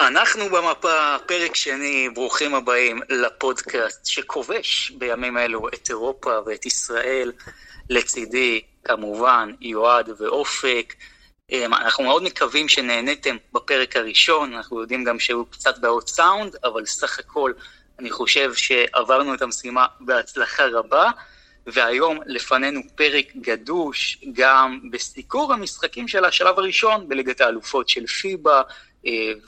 אנחנו במפה, פרק שני, ברוכים הבאים לפודקאסט שכובש בימים אלו את אירופה ואת ישראל. לצידי, כמובן, יועד ואופק. אמ, אנחנו מאוד מקווים שנהניתם בפרק הראשון, אנחנו יודעים גם שהוא קצת בעוד סאונד, אבל סך הכל אני חושב שעברנו את המשימה בהצלחה רבה. והיום לפנינו פרק גדוש גם בסיקור המשחקים של השלב הראשון בליגת האלופות של פיבה,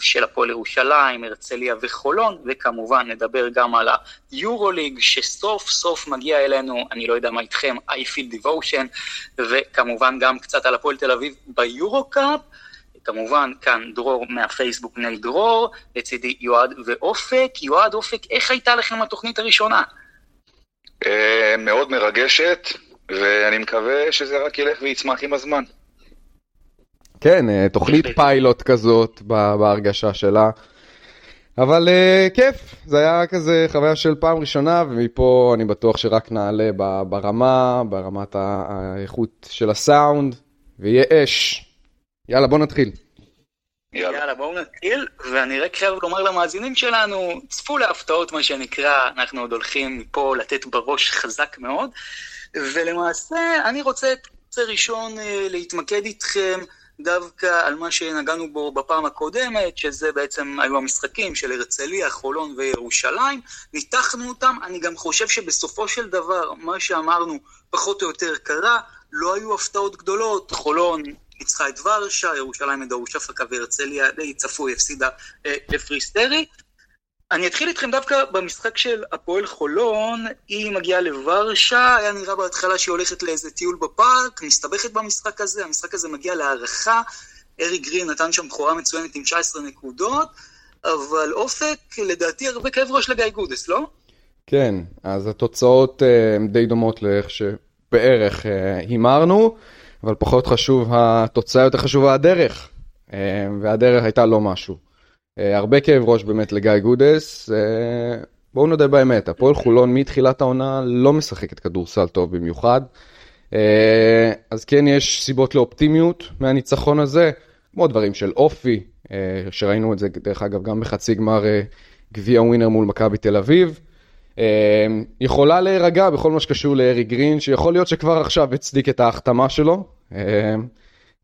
של הפועל ירושלים, הרצליה וחולון, וכמובן נדבר גם על היורוליג שסוף סוף מגיע אלינו, אני לא יודע מה איתכם, I feel devotion, וכמובן גם קצת על הפועל תל אביב ביורו-קאפ. כמובן, כאן דרור מהפייסבוק בני דרור, לצידי יועד ואופק. יועד, אופק, איך הייתה לכם התוכנית הראשונה? אה, מאוד מרגשת, ואני מקווה שזה רק ילך ויצמח עם הזמן. כן, אה, תוכנית פיילוט כזאת בהרגשה שלה. אבל uh, כיף, זה היה כזה חוויה של פעם ראשונה, ומפה אני בטוח שרק נעלה ברמה, ברמת האיכות של הסאונד, ויהיה אש. יאללה, בוא נתחיל. יאללה. יאללה, בואו נתחיל, ואני רק חייב לומר למאזינים שלנו, צפו להפתעות מה שנקרא, אנחנו עוד הולכים מפה לתת בראש חזק מאוד, ולמעשה אני רוצה את ראשון אה, להתמקד איתכם דווקא על מה שנגענו בו בפעם הקודמת, שזה בעצם היו המשחקים של הרצליה, חולון וירושלים, ניתחנו אותם, אני גם חושב שבסופו של דבר, מה שאמרנו פחות או יותר קרה, לא היו הפתעות גדולות, חולון ניצחה את ורשה, ירושלים את דרוש אפקה והרצליה די צפוי, הפסידה אה, לפריסטרי. אני אתחיל איתכם דווקא במשחק של הפועל חולון, היא מגיעה לוורשה, היה נראה בהתחלה שהיא הולכת לאיזה טיול בפארק, מסתבכת במשחק הזה, המשחק הזה מגיע להערכה, ארי גרין נתן שם בכורה מצוינת עם 19 נקודות, אבל אופק, לדעתי הרבה כאב ראש לגיא גודס, לא? כן, אז התוצאות אה, הן די דומות לאיך שבערך אה, הימרנו. אבל פחות חשוב התוצאה, יותר חשובה הדרך. אה, והדרך הייתה לא משהו. אה, הרבה כאב ראש באמת לגיא גודס. אה, בואו נודה באמת, הפועל חולון מתחילת העונה לא משחקת כדורסל טוב במיוחד. אז כן, יש סיבות לאופטימיות מהניצחון הזה, כמו דברים של אופי, שראינו את זה דרך אגב גם בחצי גמר גביע ווינר מול מכבי תל אביב. יכולה להירגע בכל מה שקשור לארי גרין, שיכול להיות שכבר עכשיו הצדיק את ההחתמה שלו,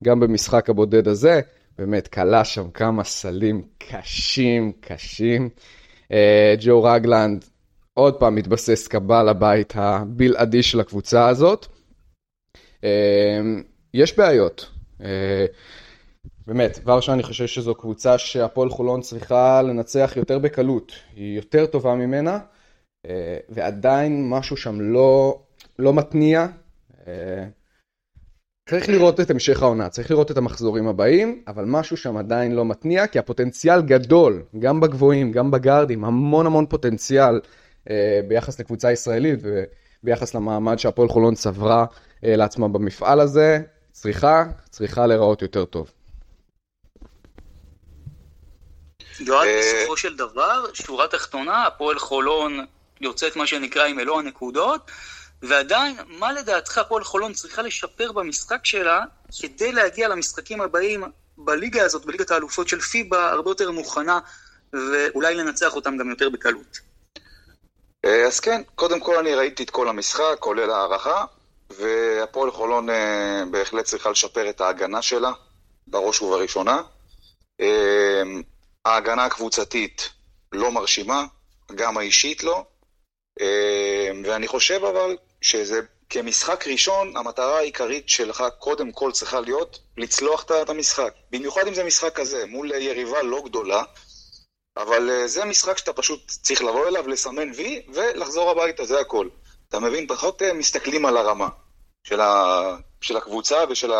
גם במשחק הבודד הזה, באמת כלה שם כמה סלים קשים, קשים. אה, ג'ו רגלנד עוד פעם מתבסס כבעל הבית הבלעדי של הקבוצה הזאת. אמ, יש בעיות. אה, באמת, ורשה אני חושב שזו קבוצה שהפועל חולון צריכה לנצח יותר בקלות. היא יותר טובה ממנה. אה, ועדיין משהו שם לא, לא מתניע. אה, צריך לראות את המשך העונה, צריך לראות את המחזורים הבאים, אבל משהו שם עדיין לא מתניע, כי הפוטנציאל גדול, גם בגבוהים, גם בגארדים, המון המון פוטנציאל אה, ביחס לקבוצה ישראלית וביחס למעמד שהפועל חולון צברה לעצמה במפעל הזה, צריכה, צריכה להיראות יותר טוב. יועד, בסופו של דבר, שורה תחתונה, הפועל חולון יוצאת מה שנקרא עם מלוא הנקודות, ועדיין, מה לדעתך הפועל חולון צריכה לשפר במשחק שלה כדי להגיע למשחקים הבאים בליגה הזאת, בליגת האלופות של פיבה, הרבה יותר מוכנה, ואולי לנצח אותם גם יותר בקלות? אה, אז כן, קודם כל אני ראיתי את כל המשחק, כולל הערכה, והפועל חולון אה, בהחלט צריכה לשפר את ההגנה שלה, בראש ובראשונה. אה, ההגנה הקבוצתית לא מרשימה, גם האישית לא. ואני חושב אבל שזה כמשחק ראשון, המטרה העיקרית שלך קודם כל צריכה להיות לצלוח את המשחק. במיוחד אם זה משחק כזה, מול יריבה לא גדולה, אבל אה, זה משחק שאתה פשוט צריך לבוא אליו, לסמן וי ולחזור הביתה, זה הכל. אתה מבין? פחות אה, מסתכלים על הרמה של, ה... של הקבוצה ושל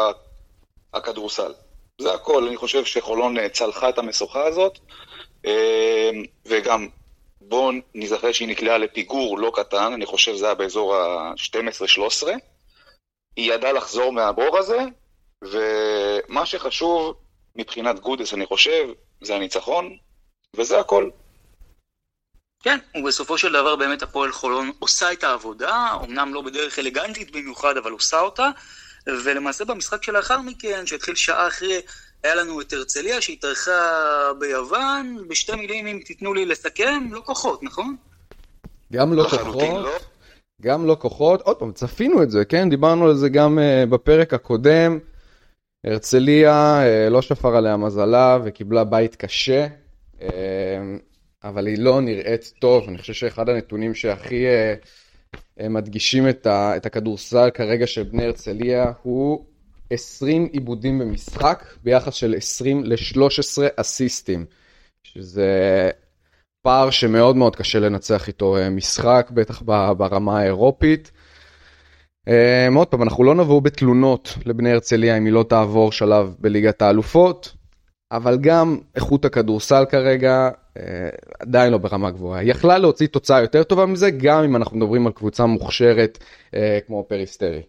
הכדורסל. זה הכל, אני חושב שחולון אה, צלחה את המשוכה הזאת, וגם בואו נזכר שהיא נקלעה לפיגור לא קטן, אני חושב שזה היה באזור ה-12-13. היא ידעה לחזור מהבור הזה, ומה שחשוב מבחינת גודס, אני חושב, זה הניצחון, וזה הכל. כן, ובסופו של דבר באמת הפועל חולון עושה את העבודה, אמנם לא בדרך אלגנטית במיוחד, אבל עושה אותה. ולמעשה במשחק שלאחר מכן, שהתחיל שעה אחרי, היה לנו את הרצליה שהתארחה ביוון, בשתי מילים אם תיתנו לי לסכם, לא כוחות, נכון? גם לא כוחות, לא. גם לא כוחות, עוד פעם, צפינו את זה, כן? דיברנו על זה גם uh, בפרק הקודם. הרצליה uh, לא שפר עליה מזלה וקיבלה בית קשה, uh, אבל היא לא נראית טוב. אני חושב שאחד הנתונים שהכי uh, מדגישים את, ה, את הכדורסל כרגע של בני הרצליה הוא 20 עיבודים במשחק ביחס של 20 ל-13 אסיסטים, שזה פער שמאוד מאוד קשה לנצח איתו אה, משחק, בטח ברמה האירופית. אה, עוד פעם, אנחנו לא נבוא בתלונות לבני הרצליה אם היא לא תעבור שלב בליגת האלופות, אבל גם איכות הכדורסל כרגע אה, עדיין לא ברמה גבוהה. היא יכלה להוציא תוצאה יותר טובה מזה, גם אם אנחנו מדברים על קבוצה מוכשרת כמו פריסטרי.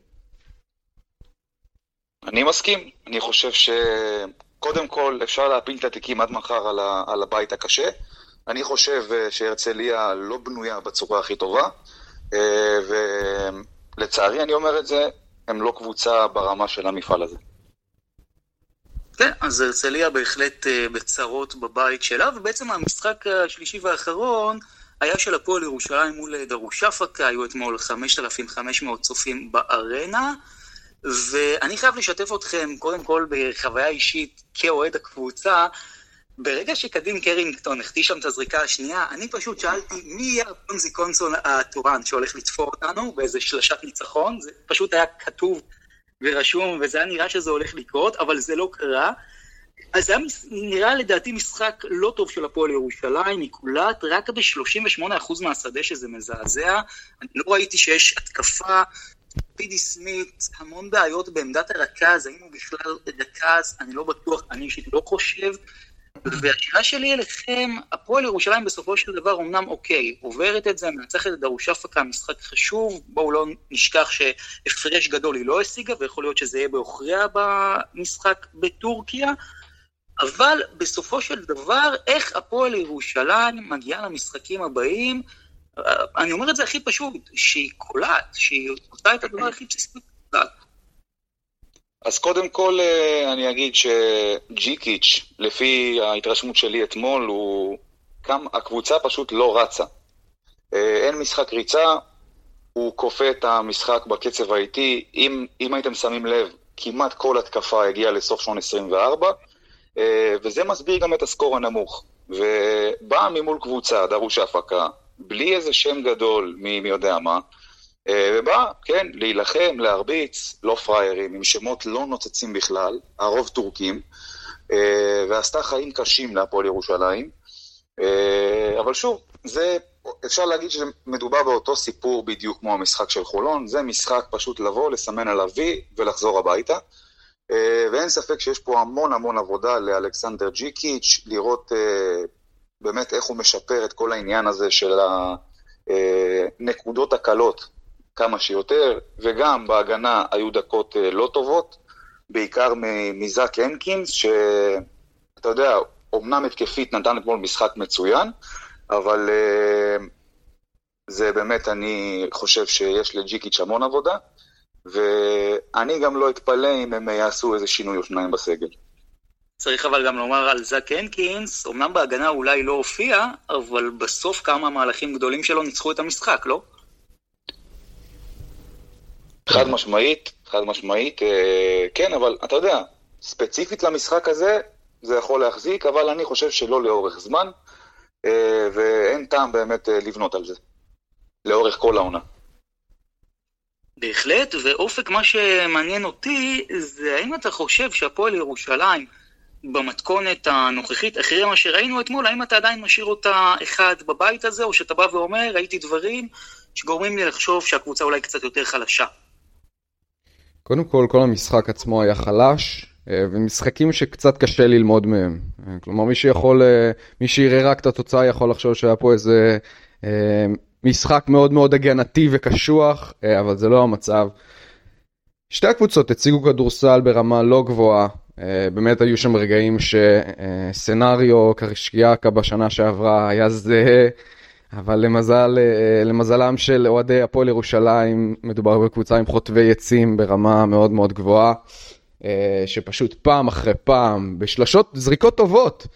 אני מסכים, אני חושב שקודם כל אפשר להפיל את התיקים עד מחר על, ה... על הבית הקשה. אני חושב אה, שהרצליה לא בנויה בצורה הכי טובה, אה, ולצערי אני אומר את זה, הם לא קבוצה ברמה של המפעל הזה. כן, אז הרצליה בהחלט אה, בצרות בבית שלה, ובעצם המשחק השלישי והאחרון היה של הפועל ירושלים מול דרושפקה, היו אתמול 5,500 צופים בארנה. ואני חייב לשתף אתכם, קודם כל בחוויה אישית כאוהד הקבוצה, ברגע שקדים קרינגטון החטיא שם את הזריקה השנייה, אני פשוט שאלתי מי יהיה הפונזי קונסון התורן שהולך לתפור אותנו באיזה שלשת ניצחון, זה פשוט היה כתוב ורשום, וזה היה נראה שזה הולך לקרות, אבל זה לא קרה. אז זה היה נראה לדעתי משחק לא טוב של הפועל ירושלים, היא קולט רק ב-38% מהשדה שזה מזעזע. אני לא ראיתי שיש התקפה פידי סמית, המון בעיות בעמדת הרכז, האם הוא בכלל רכז, אני לא בטוח, אני אישית לא חושב. והשאלה שלי אליכם, הפועל ירושלים בסופו של דבר אמנם אוקיי, עוברת את זה, מנצחת את דרושפקה, משחק חשוב, בואו לא נשכח שהפרש גדול היא לא השיגה, ויכול להיות שזה יהיה בעוכריה במשחק בטורקיה, אבל בסופו של דבר, איך הפועל ירושלים מגיעה למשחקים הבאים, אני אומר את זה הכי פשוט, שהיא קולעת, שהיא עושה את הדבר הכי בסיסי אז קודם כל אה, אני אגיד שג'יקיץ', לפי ההתרשמות שלי אתמול, הוא... קם, הקבוצה פשוט לא רצה. אה, אין משחק ריצה, הוא כופה את המשחק בקצב האיטי. אם, אם הייתם שמים לב, כמעט כל התקפה הגיעה לסוף שעון 24, אה, וזה מסביר גם את הסקור הנמוך. ובאה ממול קבוצה, דרוש ההפקה, בלי איזה שם גדול מי, מי יודע מה, אה, ובא, כן, להילחם, להרביץ, לא פראיירים, עם שמות לא נוצצים בכלל, הרוב טורקים, אה, ועשתה חיים קשים להפועל ירושלים. אה, אבל שוב, זה, אפשר להגיד שמדובר באותו סיפור בדיוק כמו המשחק של חולון, זה משחק פשוט לבוא, לסמן עליו וי ולחזור הביתה. ואין ספק שיש פה המון המון עבודה לאלכסנדר ג'יקיץ', לראות באמת איך הוא משפר את כל העניין הזה של הנקודות הקלות כמה שיותר, וגם בהגנה היו דקות אה, לא טובות, בעיקר מזאק הנקינס, שאתה יודע, אומנם התקפית נתן אתמול משחק מצוין, אבל uh, זה באמת, אני חושב שיש לג'יקיץ' המון עבודה, ואני גם לא אתפלא אם הם יעשו איזה שינוי או שניים בסגל. צריך אבל גם לומר על זאק הנקינס, אמנם בהגנה אולי לא הופיע, אבל בסוף כמה מהלכים גדולים שלו ניצחו את המשחק, לא? חד משמעית, חד משמעית, אה, כן, אבל אתה יודע, ספציפית למשחק הזה, זה יכול להחזיק, אבל אני חושב שלא לאורך זמן, אה, ואין טעם באמת אה, לבנות על זה, לאורך כל העונה. בהחלט, ואופק, מה שמעניין אותי, זה האם אתה חושב שהפועל ירושלים, במתכונת הנוכחית, אחרי מה שראינו אתמול, האם אתה עדיין משאיר אותה אחד בבית הזה, או שאתה בא ואומר, ראיתי דברים שגורמים לי לחשוב שהקבוצה אולי קצת יותר חלשה? קודם כל, כל המשחק עצמו היה חלש, אה, ומשחקים שקצת קשה ללמוד מהם. אה, כלומר, מי שיכול, אה, מי שיראה רק את התוצאה יכול לחשוב שהיה פה איזה משחק מאוד מאוד הגנתי וקשוח, אבל זה לא המצב. שתי הקבוצות הציגו כדורסל ברמה לא גבוהה, באמת היו שם רגעים שסנאריו קרישקיאקה בשנה שעברה היה זהה אבל למזל, אה, למזלם של אוהדי הפועל ירושלים, מדובר בקבוצה עם חוטבי עצים ברמה מאוד מאוד גבוהה. שפשוט פעם אחרי פעם, בשלשות, זריקות טובות,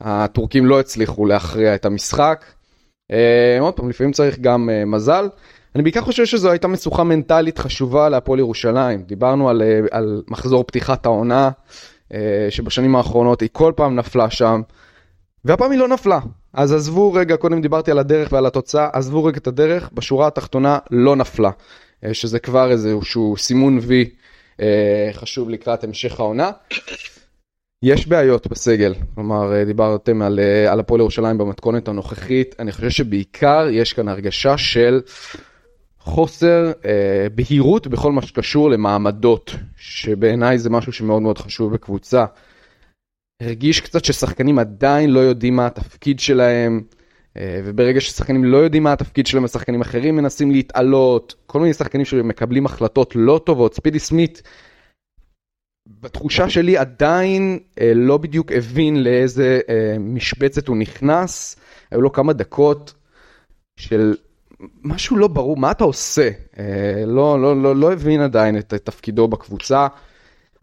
הטורקים לא הצליחו להכריע את המשחק. עוד פעם, לפעמים צריך גם מזל. אני בעיקר חושב שזו הייתה משוכה מנטלית חשובה להפועל ירושלים. דיברנו על, על מחזור פתיחת העונה, שבשנים האחרונות היא כל פעם נפלה שם. והפעם היא לא נפלה. אז עזבו רגע, קודם דיברתי על הדרך ועל התוצאה, עזבו רגע את הדרך, בשורה התחתונה לא נפלה. אה, שזה כבר איזשהו סימון וי אה, חשוב לקראת המשך העונה. יש בעיות בסגל, כלומר אה, דיברתם על, על הפועל ירושלים במתכונת הנוכחית, אני חושב שבעיקר יש כאן הרגשה של חוסר אה, בהירות בכל מה שקשור למעמדות, שבעיניי זה משהו שמאוד מאוד חשוב בקבוצה. הרגיש קצת ששחקנים עדיין לא יודעים מה התפקיד שלהם, אה, וברגע ששחקנים לא יודעים מה התפקיד שלהם, השחקנים אחרים מנסים להתעלות, כל מיני שחקנים שמקבלים החלטות לא טובות, ספידי סמית, בתחושה שלי עדיין אה, לא בדיוק הבין לאיזה אה, משבצת הוא נכנס, היו לו כמה דקות של משהו לא ברור, מה אתה עושה? לא, לא, לא, לא הבין עדיין את תפקידו בקבוצה.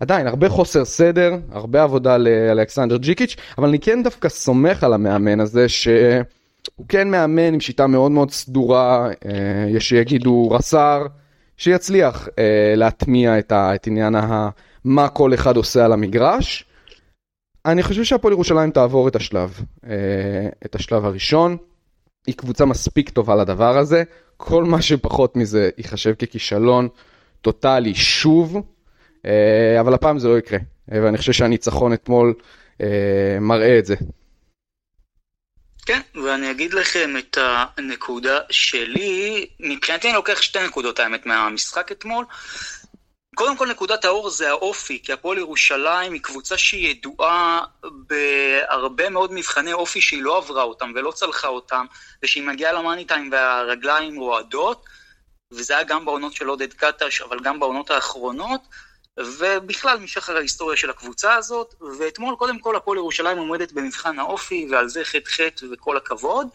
עדיין, הרבה חוסר סדר, הרבה עבודה לאלכסנדר ג'יקיץ', אבל אני כן דווקא סומך על המאמן הזה, שהוא כן מאמן עם שיטה מאוד מאוד סדורה, אה, יש שיגידו רס"ר, שיצליח אה, להטמיע את, ה, את עניין ה, מה כל אחד עושה על המגרש. אני חושב שהפועל ירושלים תעבור את השלב, אה, את השלב הראשון. היא קבוצה מספיק טובה לדבר הזה, כל מה שפחות מזה ייחשב ככישלון טוטאלי שוב. אה, אבל הפעם זה לא יקרה, ואני חושב שהניצחון אתמול אה, מראה את זה. כן, ואני אגיד לכם את הנקודה שלי, מבחינתי אני לוקח שתי נקודות האמת מהמשחק אתמול. קודם כל נקודת האור זה האופי, כי הפועל ירושלים היא קבוצה שהיא ידועה בהרבה מאוד מבחני אופי שהיא לא עברה אותם ולא צלחה אותם, ושהיא מגיעה למאני טיים והרגליים רועדות, וזה היה גם בעונות של עודד קטש, אבל גם בעונות האחרונות. ובכלל משחר ההיסטוריה של הקבוצה הזאת, ואתמול קודם כל הפועל ירושלים עומדת במבחן האופי, ועל זה חטא חטא וכל הכבוד.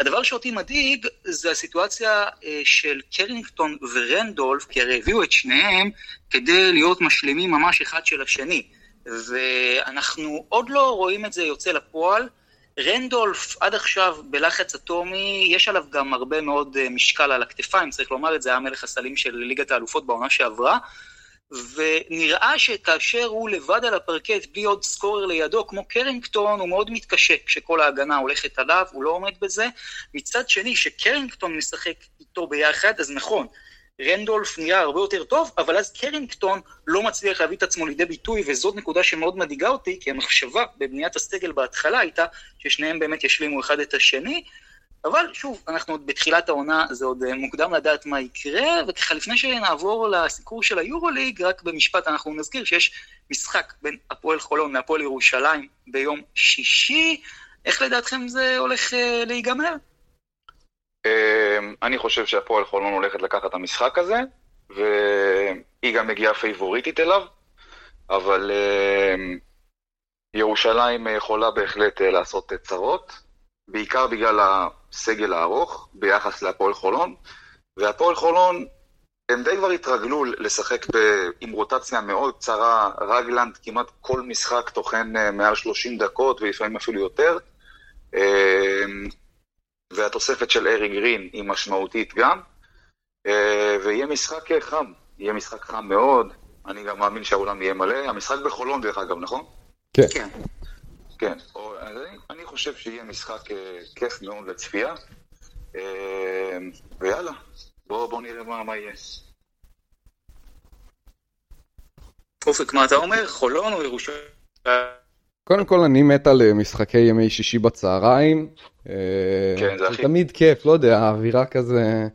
הדבר שאותי מדאיג זה הסיטואציה אה, של קרינגטון ורנדולף, כי הרי הביאו את שניהם כדי להיות משלימים ממש אחד של השני. ואנחנו עוד לא רואים את זה יוצא לפועל. רנדולף עד עכשיו בלחץ אטומי, יש עליו גם הרבה מאוד אה, משקל על הכתפיים, צריך לומר את זה, היה מלך הסלים של ליגת האלופות בעונה שעברה. ונראה שכאשר הוא לבד על הפרקט בלי עוד סקורר לידו, כמו קרינגטון, הוא מאוד מתקשה כשכל ההגנה הולכת עליו, הוא לא עומד בזה. מצד שני, שקרינגטון משחק איתו ביחד, אז נכון, רנדולף נראה הרבה יותר טוב, אבל אז קרינגטון לא מצליח להביא את עצמו לידי ביטוי, וזאת נקודה שמאוד מדאיגה אותי, כי המחשבה בבניית הסגל בהתחלה הייתה ששניהם באמת ישלימו אחד את השני, אבל שוב, אנחנו עוד בתחילת העונה, זה עוד אה, מוקדם לדעת מה יקרה, וככה לפני שנעבור לסיקור של היורוליג, רק במשפט אנחנו נזכיר שיש משחק בין הפועל חולון להפועל ירושלים ביום שישי. איך לדעתכם זה הולך אה, להיגמר? אמ, אני חושב שהפועל חולון הולכת לקחת את המשחק הזה, והיא גם מגיעה פייבוריטית אליו, אבל אמ, ירושלים יכולה בהחלט אה, לעשות צרות, בעיקר בגלל הסגל הארוך ביחס להפועל חולון, והפועל חולון, הם די כבר התרגלו לשחק ב... עם רוטציה מאוד קצרה, רגלנד כמעט כל משחק טוחן אה, מעל 30 דקות ולפעמים אפילו יותר, אה, והתוספת של ארי גרין היא משמעותית גם, אה, ויהיה משחק חם, יהיה משחק חם מאוד, אני גם מאמין שהאולם יהיה מלא, המשחק בחולון דרך אגב, נכון? כן. כן. כן, אני חושב שיהיה משחק אה, כיף מאוד לצפייה, אה, ויאללה, בואו נראה מה יהיה. אופק, מה אתה אומר? חולון או ירושלים? קודם כל אני מת על אה, משחקי ימי שישי בצהריים. כן, זה הכי... תמיד כיף, לא יודע, האווירה כזה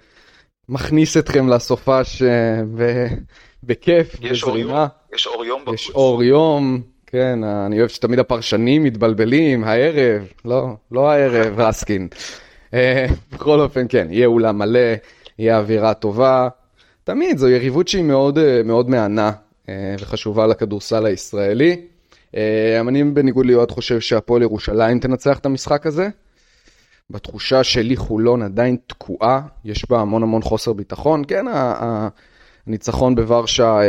מכניס אתכם לסופש בכיף, בזרימה. יש אור יום בחוץ. יש אור יום, כן, אני אוהב שתמיד הפרשנים מתבלבלים, הערב, לא, לא הערב, רסקין. אה, בכל אופן, כן, יהיה אולם מלא, יהיה אווירה טובה. תמיד, זו יריבות שהיא מאוד, אה, מאוד מהנה אה, וחשובה לכדורסל הישראלי. אני בניגוד ליועד חושב שהפועל ירושלים תנצח את המשחק הזה. בתחושה שלי חולון עדיין תקועה, יש בה המון המון חוסר ביטחון. כן, הניצחון בוורשה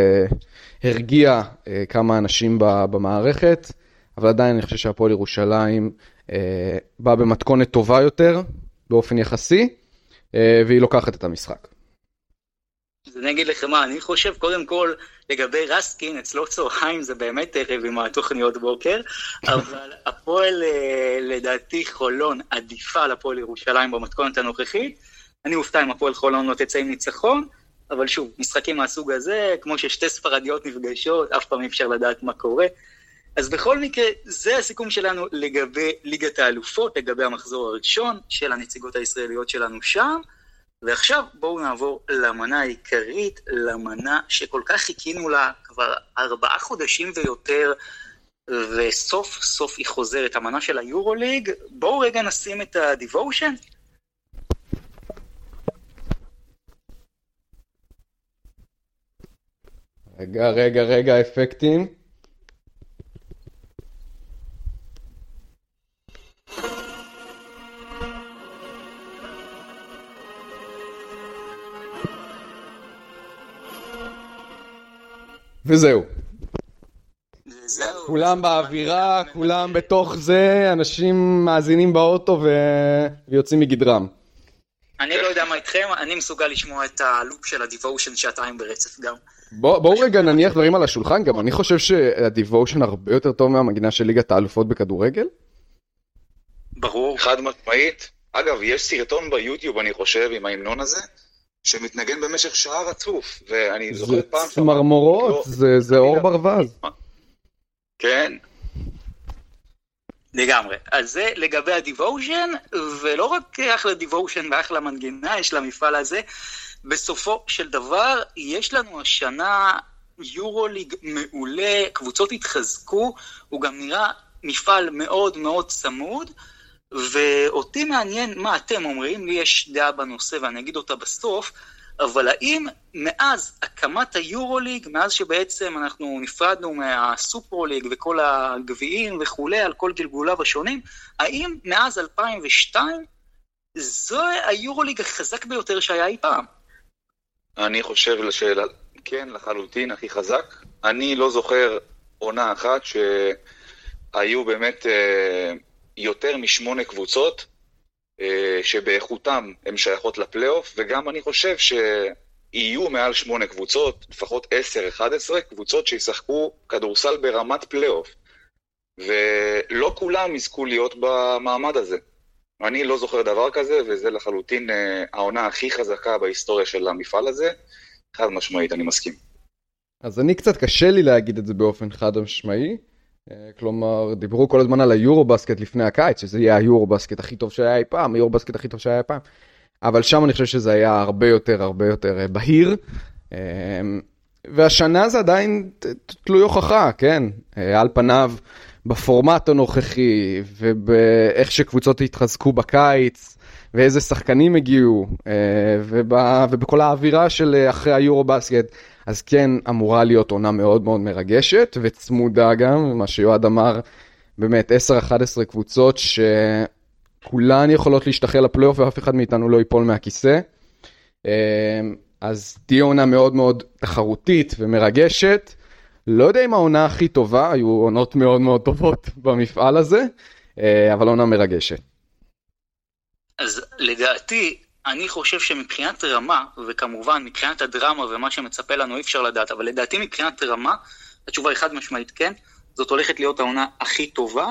הרגיע כמה אנשים במערכת, אבל עדיין אני חושב שהפועל ירושלים בא במתכונת טובה יותר באופן יחסי, והיא לוקחת את המשחק. אז אני אגיד לך מה, אני חושב קודם כל לגבי רסקין, אצלו צהריים זה באמת ערב עם התוכניות בוקר, אבל הפועל אה, לדעתי חולון עדיפה על הפועל ירושלים במתכונת הנוכחית. אני אופתע אם הפועל חולון לא תצא עם ניצחון, אבל שוב, משחקים מהסוג הזה, כמו ששתי ספרדיות נפגשות, אף פעם אי אפשר לדעת מה קורה. אז בכל מקרה, זה הסיכום שלנו לגבי ליגת האלופות, לגבי המחזור הראשון של הנציגות הישראליות שלנו שם. ועכשיו בואו נעבור למנה העיקרית, למנה שכל כך חיכינו לה כבר ארבעה חודשים ויותר, וסוף סוף היא חוזרת, המנה של היורוליג. בואו רגע נשים את הדיבושן. רגע, רגע, רגע, אפקטים. וזהו. כולם באווירה, כולם בתוך זה, אנשים מאזינים באוטו ו... ויוצאים מגדרם. אני לא יודע מה איתכם, אני מסוגל לשמוע את הלופ של הדיבושן שעתיים ברצף גם. בואו בוא רגע נניח דברים על השולחן, גם אני חושב שהדיבושן הרבה יותר טוב מהמגינה של ליגת האלופות בכדורגל. ברור. חד משמעית. אגב, יש סרטון ביוטיוב, אני חושב, עם ההמנון הזה, שמתנגן במשך שעה רצוף, ואני זוכר פעם... זה צמרמורות, לא, זה, זה אור ברווז. כן. לגמרי. אז זה לגבי הדיבושן, ולא רק אחלה דיבושן ואחלה מנגינה יש למפעל הזה, בסופו של דבר יש לנו השנה יורוליג מעולה, קבוצות התחזקו, הוא גם נראה מפעל מאוד מאוד צמוד. ואותי מעניין מה אתם אומרים, לי יש דעה בנושא ואני אגיד אותה בסוף, אבל האם מאז הקמת היורוליג, מאז שבעצם אנחנו נפרדנו מהסופרוליג וכל הגביעים וכולי, על כל גלגוליו השונים, האם מאז 2002 זו היורוליג החזק ביותר שהיה אי פעם? אני חושב לשאלה, כן, לחלוטין, הכי חזק. אני לא זוכר עונה אחת שהיו באמת... אה, יותר משמונה קבוצות אה, שבאיכותם הן שייכות לפלייאוף, וגם אני חושב שיהיו מעל שמונה קבוצות, לפחות עשר, אחד עשרה, קבוצות שישחקו כדורסל ברמת פלייאוף. ולא כולם יזכו להיות במעמד הזה. אני לא זוכר דבר כזה, וזה לחלוטין אה, העונה הכי חזקה בהיסטוריה של המפעל הזה. חד משמעית, אני מסכים. אז אני קצת קשה לי להגיד את זה באופן חד משמעי. אה, כלומר, דיברו כל הזמן על היורו בסקט לפני הקיץ, שזה יהיה היורו בסקט הכי טוב שהיה אי פעם, היורו בסקט הכי טוב שהיה אי פעם. אבל שם אני חושב שזה היה הרבה יותר, הרבה יותר אה, בהיר. והשנה זה עדיין תלוי הוכחה, כן? על פניו, בפורמט הנוכחי, ובאיך שקבוצות התחזקו בקיץ, ואיזה שחקנים הגיעו, ובכל האווירה של אחרי היורו בסקט. אז כן אמורה להיות עונה מאוד מאוד מרגשת וצמודה גם, מה שיועד אמר, באמת 10-11 קבוצות שכולן יכולות להשתחרר לפלייאוף ואף אחד מאיתנו לא ייפול מהכיסא. אמ, אז תהיה עונה מאוד מאוד תחרותית ומרגשת. לא יודע אם העונה הכי טובה, היו עונות מאוד מאוד טובות במפעל הזה, אה, אבל עונה מרגשת. אז לדעתי, אני חושב שמבחינת רמה, וכמובן מבחינת הדרמה ומה שמצפה לנו אי אפשר לדעת, אבל לדעתי מבחינת רמה, התשובה היא חד משמעית כן, זאת הולכת להיות העונה הכי טובה.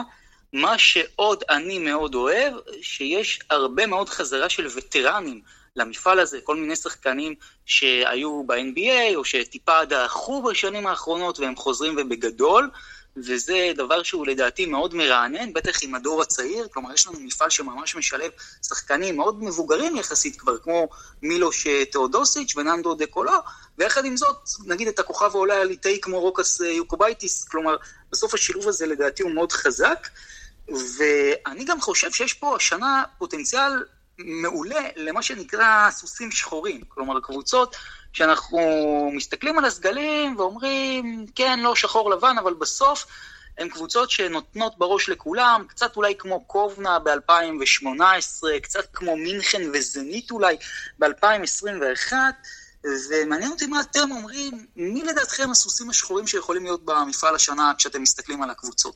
מה שעוד אני מאוד אוהב, שיש הרבה מאוד חזרה של וטרנים למפעל הזה, כל מיני שחקנים שהיו ב-NBA או שטיפה דעכו בשנים האחרונות והם חוזרים ובגדול. וזה דבר שהוא לדעתי מאוד מרענן, בטח עם הדור הצעיר, כלומר יש לנו מפעל שממש משלב שחקנים מאוד מבוגרים יחסית כבר, כמו מילוש תאודוסיץ' וננדו דה קולו, ויחד עם זאת, נגיד את הכוכב העולה הליטאי כמו רוקס יוקובייטיס, כלומר, בסוף השילוב הזה לדעתי הוא מאוד חזק, ואני גם חושב שיש פה השנה פוטנציאל מעולה למה שנקרא סוסים שחורים, כלומר קבוצות שאנחנו מסתכלים על הסגלים ואומרים, כן, לא שחור לבן, אבל בסוף הן קבוצות שנותנות בראש לכולם, קצת אולי כמו קובנה ב-2018, קצת כמו מינכן וזנית אולי ב-2021, ומעניין אותי מה אתם אומרים, מי לדעתכם הסוסים השחורים שיכולים להיות במפעל השנה כשאתם מסתכלים על הקבוצות?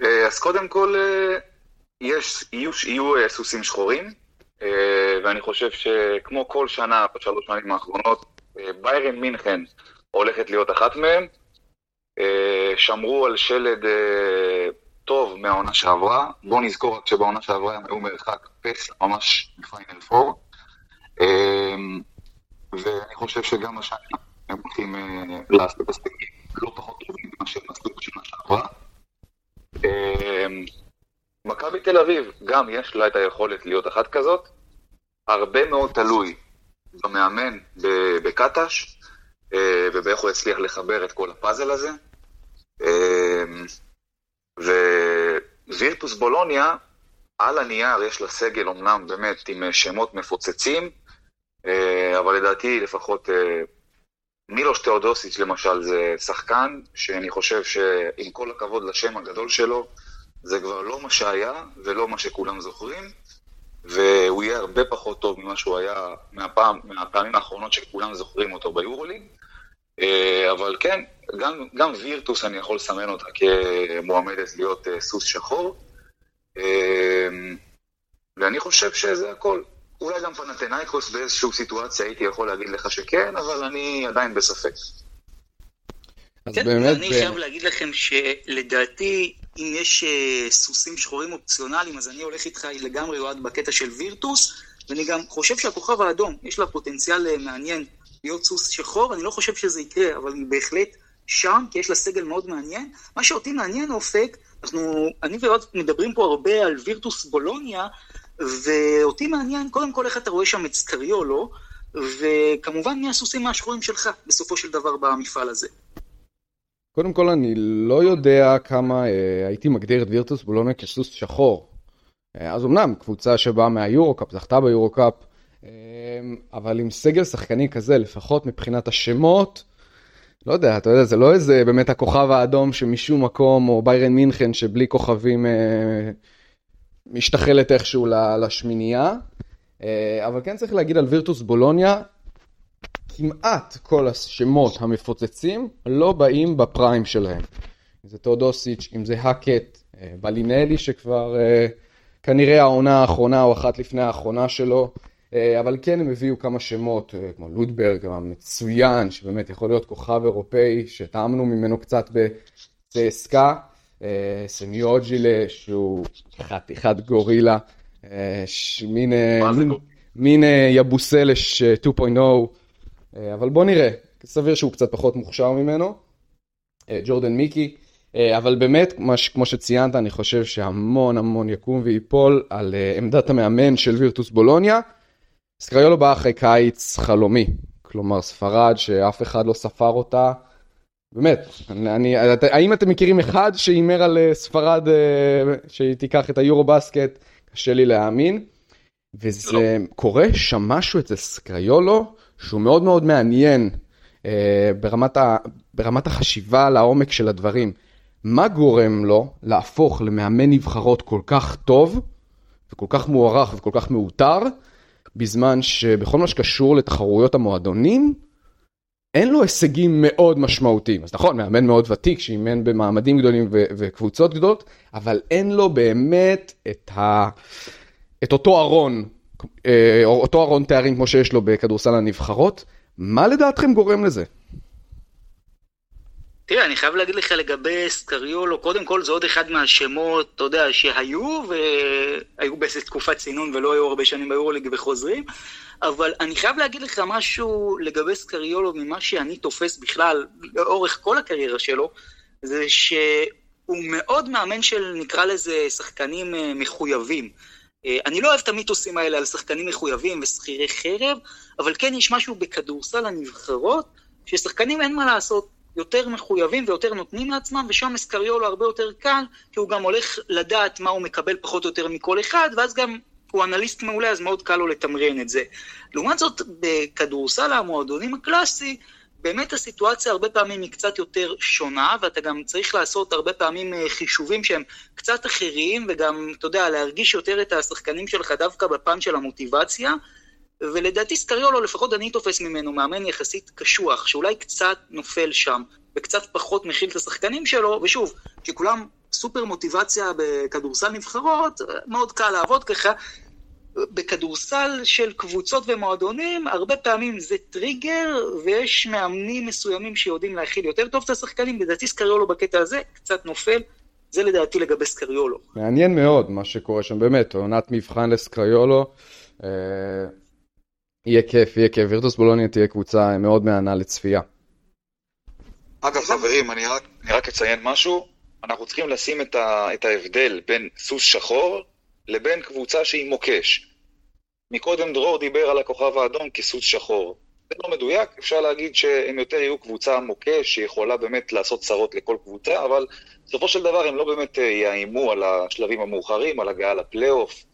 אז קודם כל, יש, יהיו, יהיו סוסים שחורים, ואני חושב שכמו כל שנה בשלוש שנים האחרונות, ביירן מינכן הולכת להיות אחת מהם. שמרו על שלד טוב מהעונה שעברה. בואו נזכור רק שבעונה שעברה הם היו מרחק פסע ממש מפיינל פור. ואני חושב שגם השנה הם הולכים לעשות הישגים לא פחות טובים ממה שהם עשו בשנה שעברה. מכבי תל אביב, גם יש לה את היכולת להיות אחת כזאת. הרבה מאוד תלוי במאמן בקטש, ובאיך הוא הצליח לחבר את כל הפאזל הזה. ווירטוס בולוניה, על הנייר יש לה סגל אומנם באמת עם שמות מפוצצים, אבל לדעתי לפחות מילוש תאודוסיץ' למשל זה שחקן שאני חושב שעם כל הכבוד לשם הגדול שלו, זה כבר לא מה שהיה ולא מה שכולם זוכרים, והוא יהיה הרבה פחות טוב ממה שהוא היה מהפעם, מהפעמים האחרונות שכולם זוכרים אותו ביורוליג. אבל כן, גם, גם וירטוס אני יכול לסמן אותה כמועמדת להיות סוס שחור. ואני חושב שזה הכל. אולי גם פנתנאיקוס באיזושהי סיטואציה הייתי יכול להגיד לך שכן, אבל אני עדיין בספק. כן, באמת... אני חייב להגיד לכם שלדעתי, אם יש סוסים שחורים אופציונליים, אז אני הולך איתך לגמרי אוהד בקטע של וירטוס, ואני גם חושב שהכוכב האדום, יש לה פוטנציאל מעניין להיות סוס שחור, אני לא חושב שזה יקרה, אבל היא בהחלט שם, כי יש לה סגל מאוד מעניין. מה שאותי מעניין, אופק, אנחנו, אני ועוד מדברים פה הרבה על וירטוס בולוניה, ואותי מעניין, קודם כל איך אתה רואה שם את סקריולו, וכמובן מי הסוסים השחורים שלך, בסופו של דבר, במפעל הזה. קודם כל, אני לא יודע כמה אה, הייתי מגדיר את וירטוס בולוניה כסוס שחור. אה, אז אמנם, קבוצה שבאה מהיורו-קאפ, זכתה ביורו-קאפ, אמ, אבל עם סגל שחקני כזה, לפחות מבחינת השמות, לא יודע, אתה יודע, זה לא איזה באמת הכוכב האדום שמשום מקום, או ביירן מינכן שבלי כוכבים אה, משתחלת איכשהו לשמינייה. אה, אבל כן צריך להגיד על וירטוס בולוניה, כמעט כל השמות המפוצצים לא באים בפריים שלהם. אם זה תאודוסיץ', אם זה האקט, אה, בלינלי שכבר אה, כנראה העונה האחרונה או אחת לפני האחרונה שלו. אה, אבל כן הם הביאו כמה שמות, כמו לודברג המצוין, שבאמת יכול להיות כוכב אירופאי, שטעמנו ממנו קצת בצסקה, סמיוג'ילה, שהוא חתיכת גורילה, מין יבוסלש 2.0, אבל בוא נראה, סביר שהוא קצת פחות מוכשר ממנו, ג'ורדן מיקי. אבל באמת, כמו שציינת, אני חושב שהמון המון יקום ויפול על עמדת המאמן של וירטוס בולוניה. סקריולו בא אחרי קיץ חלומי, כלומר ספרד שאף אחד לא ספר אותה. באמת, אני, האם אתם מכירים אחד שהימר על אה, ספרד אה, שהיא תיקח את היורו בסקט? קשה לי להאמין. וזה לא. קורה שם משהו אצל סקריולו שהוא מאוד מאוד מעניין אה, ברמת, ה, ברמת החשיבה לעומק של הדברים. מה גורם לו להפוך למאמן נבחרות כל כך טוב וכל כך מוערך וכל כך מאותר? בזמן שבכל מה שקשור לתחרויות המועדונים, אין לו הישגים מאוד משמעותיים. אז נכון, מאמן מאוד ותיק, שאימן במעמדים גדולים ו- וקבוצות גדולות, אבל אין לו באמת את, ה- את אותו ארון, אותו ארון תארים כמו שיש לו בכדורסל הנבחרות. מה לדעתכם גורם לזה? תראה, אני חייב להגיד לך לגבי סקריולו, קודם כל זה עוד אחד מהשמות, אתה יודע, שהיו, והיו באיזה תקופת צינון ולא היו הרבה שנים ביורוליג וחוזרים, אבל אני חייב להגיד לך משהו לגבי סקריולו, ממה שאני תופס בכלל, לאורך כל הקריירה שלו, זה שהוא מאוד מאמן של, נקרא לזה, שחקנים אה, מחויבים. אה, אני לא אוהב את המיתוסים האלה על שחקנים מחויבים ושכירי חרב, אבל כן יש משהו בכדורסל הנבחרות, ששחקנים אין מה לעשות, יותר מחויבים ויותר נותנים לעצמם, ושם אסקריולו הרבה יותר קל, כי הוא גם הולך לדעת מה הוא מקבל פחות או יותר מכל אחד, ואז גם הוא אנליסט מעולה, אז מאוד קל לו לתמרן את זה. לעומת זאת, בכדורסל המועדונים הקלאסי, באמת הסיטואציה הרבה פעמים היא קצת יותר שונה, ואתה גם צריך לעשות הרבה פעמים אה, חישובים שהם קצת אחרים, וגם, אתה יודע, להרגיש יותר את השחקנים שלך דווקא בפן של המוטיבציה. ולדעתי סקריולו, לפחות אני תופס ממנו, מאמן יחסית קשוח, שאולי קצת נופל שם, וקצת פחות מכיל את השחקנים שלו, ושוב, שכולם סופר מוטיבציה בכדורסל נבחרות, מאוד קל לעבוד ככה. בכדורסל של קבוצות ומועדונים, הרבה פעמים זה טריגר, ויש מאמנים מסוימים שיודעים להכיל יותר טוב את השחקנים, לדעתי סקריולו בקטע הזה קצת נופל, זה לדעתי לגבי סקריולו. מעניין מאוד מה שקורה שם, באמת, עונת מבחן לסקריולו. אה, יהיה כיף, יהיה כיף. וירטוס בולוניה תהיה קבוצה מאוד מהנה לצפייה. אגב, חברים, אני רק, אני רק אציין משהו. אנחנו צריכים לשים את, ה, את ההבדל בין סוס שחור לבין קבוצה שהיא מוקש. מקודם דרור דיבר על הכוכב האדום כסוס שחור. זה לא מדויק, אפשר להגיד שהם יותר יהיו קבוצה מוקש שיכולה באמת לעשות צרות לכל קבוצה, אבל בסופו של דבר הם לא באמת אה, יאיימו על השלבים המאוחרים, על הגעה לפלייאוף.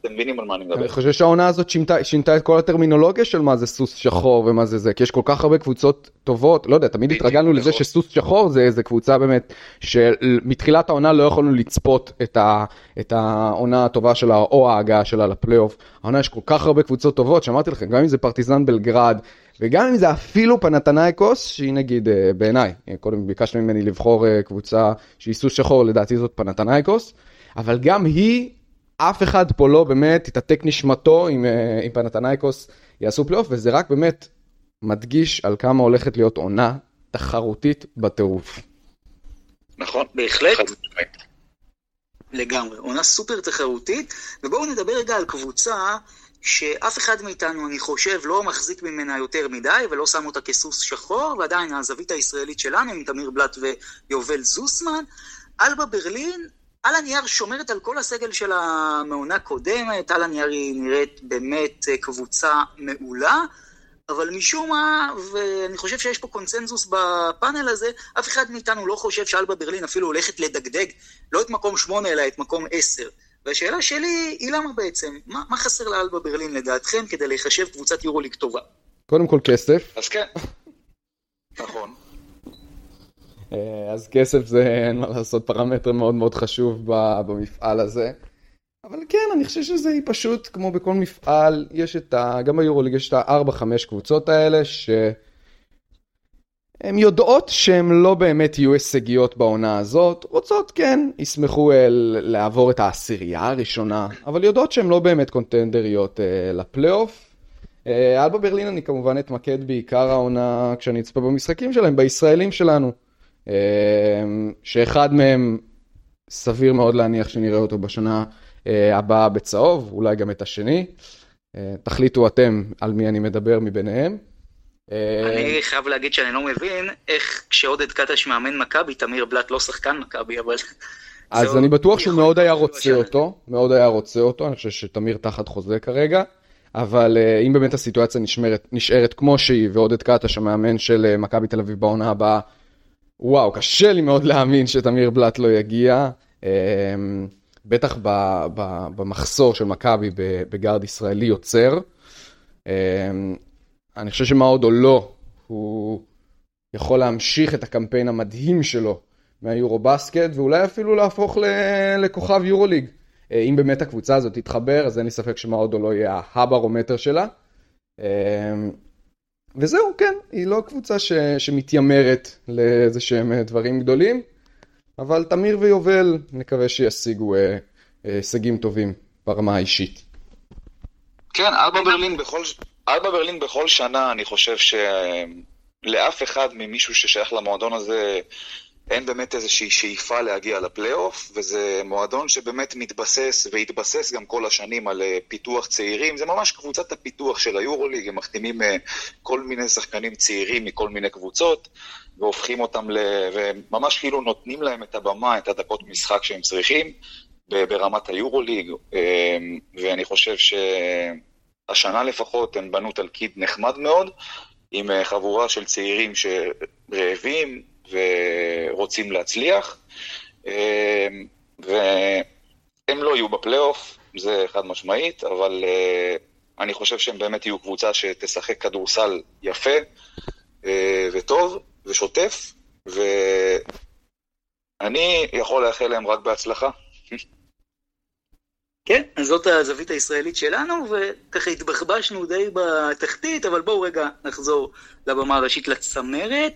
אתם מבינים על מה אני מדבר. אני חושב שהעונה הזאת שינתה, שינתה את כל הטרמינולוגיה של מה זה סוס שחור ומה זה זה, כי יש כל כך הרבה קבוצות טובות, לא יודע, תמיד התרגלנו לזה נכון. שסוס שחור זה איזה קבוצה באמת, שמתחילת העונה לא יכולנו לצפות את, ה, את העונה הטובה שלה או ההגעה שלה לפלייאוף. העונה יש כל כך הרבה קבוצות טובות, שאמרתי לכם, גם אם זה פרטיזן בלגרד, וגם אם זה אפילו פנתנייקוס, שהיא נגיד אה, בעיניי, קודם ביקשת ממני לבחור אה, קבוצה שהיא סוס שחור, לדעתי זאת פנתנייקוס, אבל גם היא אף אחד פה לא באמת תיעתק נשמתו עם, אה, עם פנתנייקוס יעשו פלייאוף, וזה רק באמת מדגיש על כמה הולכת להיות עונה תחרותית בטירוף. נכון, בהחלט. לגמרי, עונה סופר תחרותית, ובואו נדבר רגע על קבוצה שאף אחד מאיתנו, אני חושב, לא מחזיק ממנה יותר מדי, ולא שם אותה כסוס שחור, ועדיין הזווית הישראלית שלנו, עם תמיר בלאט ויובל זוסמן. אלבה ברלין על הנייר שומרת על כל הסגל שלה מעונה קודמת, על הנייר היא נראית באמת אה, קבוצה מעולה, אבל משום מה, ואני חושב שיש פה קונצנזוס בפאנל הזה, אף אחד מאיתנו לא חושב שאלבה ברלין אפילו הולכת לדגדג לא את מקום שמונה, אלא את מקום עשר. והשאלה שלי היא למה בעצם? מה, מה חסר לאלבה ברלין לדעתכם כדי להיחשב קבוצת יורוליג טובה? קודם כל כסף. אז כן. נכון. אה, אז כסף זה, אין מה לעשות, פרמטר מאוד מאוד חשוב במפעל הזה. אבל כן, אני חושב שזה פשוט, כמו בכל מפעל, יש את ה... גם ביורוליג יש את ה-4-5 קבוצות האלה, שהן יודעות שהן לא באמת יהיו הישגיות בעונה הזאת, רוצות, כן, ישמחו אל, לעבור את העשירייה הראשונה, אבל יודעות שהן לא באמת קונטנדריות אה, לפלייאוף. אה, אלבה ברלין אני כמובן אתמקד בעיקר העונה כשאני אצפה במשחקים שלהם, בישראלים שלנו. אמ, שאחד מהם סביר מאוד להניח שנראה אותו בשנה אה, הבאה בצהוב, אולי גם את השני. אה, תחליטו אתם על מי אני מדבר מביניהם. אה, אני חייב להגיד שאני לא מבין איך כשעודד קטש מאמן מכבי, תמיר בלאט לא שחקן מכבי, אבל... אז אני בטוח שהוא מאוד היה רוצה אותו, מאוד היה רוצה אותו, אני חושב שתמיר תחת חוזה כרגע, אבל אם באמת הסיטואציה נשארת כמו שהיא, ועודד קטש המאמן של מכבי תל אביב בעונה הבאה, וואו, קשה לי מאוד להאמין שתמיר בלאט לא יגיע. אמ, בטח במחסור של מכבי בגארד ישראלי יוצר. אמ, אני חושב שמה עוד או לא, הוא יכול להמשיך את הקמפיין המדהים שלו מהיורו בסקט, ואולי אפילו להפוך לכוכב יורו ליג. אה, אם באמת הקבוצה הזאת תתחבר, אז אין לי ספק שמה עוד או לא יהיה הברומטר שלה. וזהו, כן, היא לא קבוצה ש, שמתיימרת לאיזה שהם אה, דברים גדולים, אבל תמיר ויובל נקווה שישיגו אה, הישגים טובים ברמה האישית. כן, אלבה ברלין בכל, אלבה ברלין בכל שנה, אני חושב שלאף אחד ממישהו ששייך למועדון הזה אין באמת איזושהי שאיפה להגיע לפלייאוף, וזה מועדון שבאמת מתבסס והתבסס גם כל השנים על אה, פיתוח צעירים. זה ממש קבוצת הפיתוח של היורוליג, הם מחתימים אה, כל מיני שחקנים צעירים מכל מיני קבוצות, והופכים אותם ל... וממש כאילו נותנים להם את הבמה, את הדקות משחק שהם צריכים ברמת היורוליג, אה, ואני חושב שהשנה לפחות הם בנו תלכיד נחמד מאוד, עם חבורה של צעירים שרעבים, ורוצים להצליח, אמ, והם לא יהיו בפלייאוף, זה חד משמעית, אבל אה, אני חושב שהם באמת יהיו קבוצה שתשחק כדורסל יפה אה, וטוב ושוטף, ואני יכול לאחל להם רק בהצלחה. כן, אז זאת הזווית הישראלית שלנו, וככה התבחבשנו די בתחתית, אבל בואו רגע נחזור לבמה הראשית לצמרת.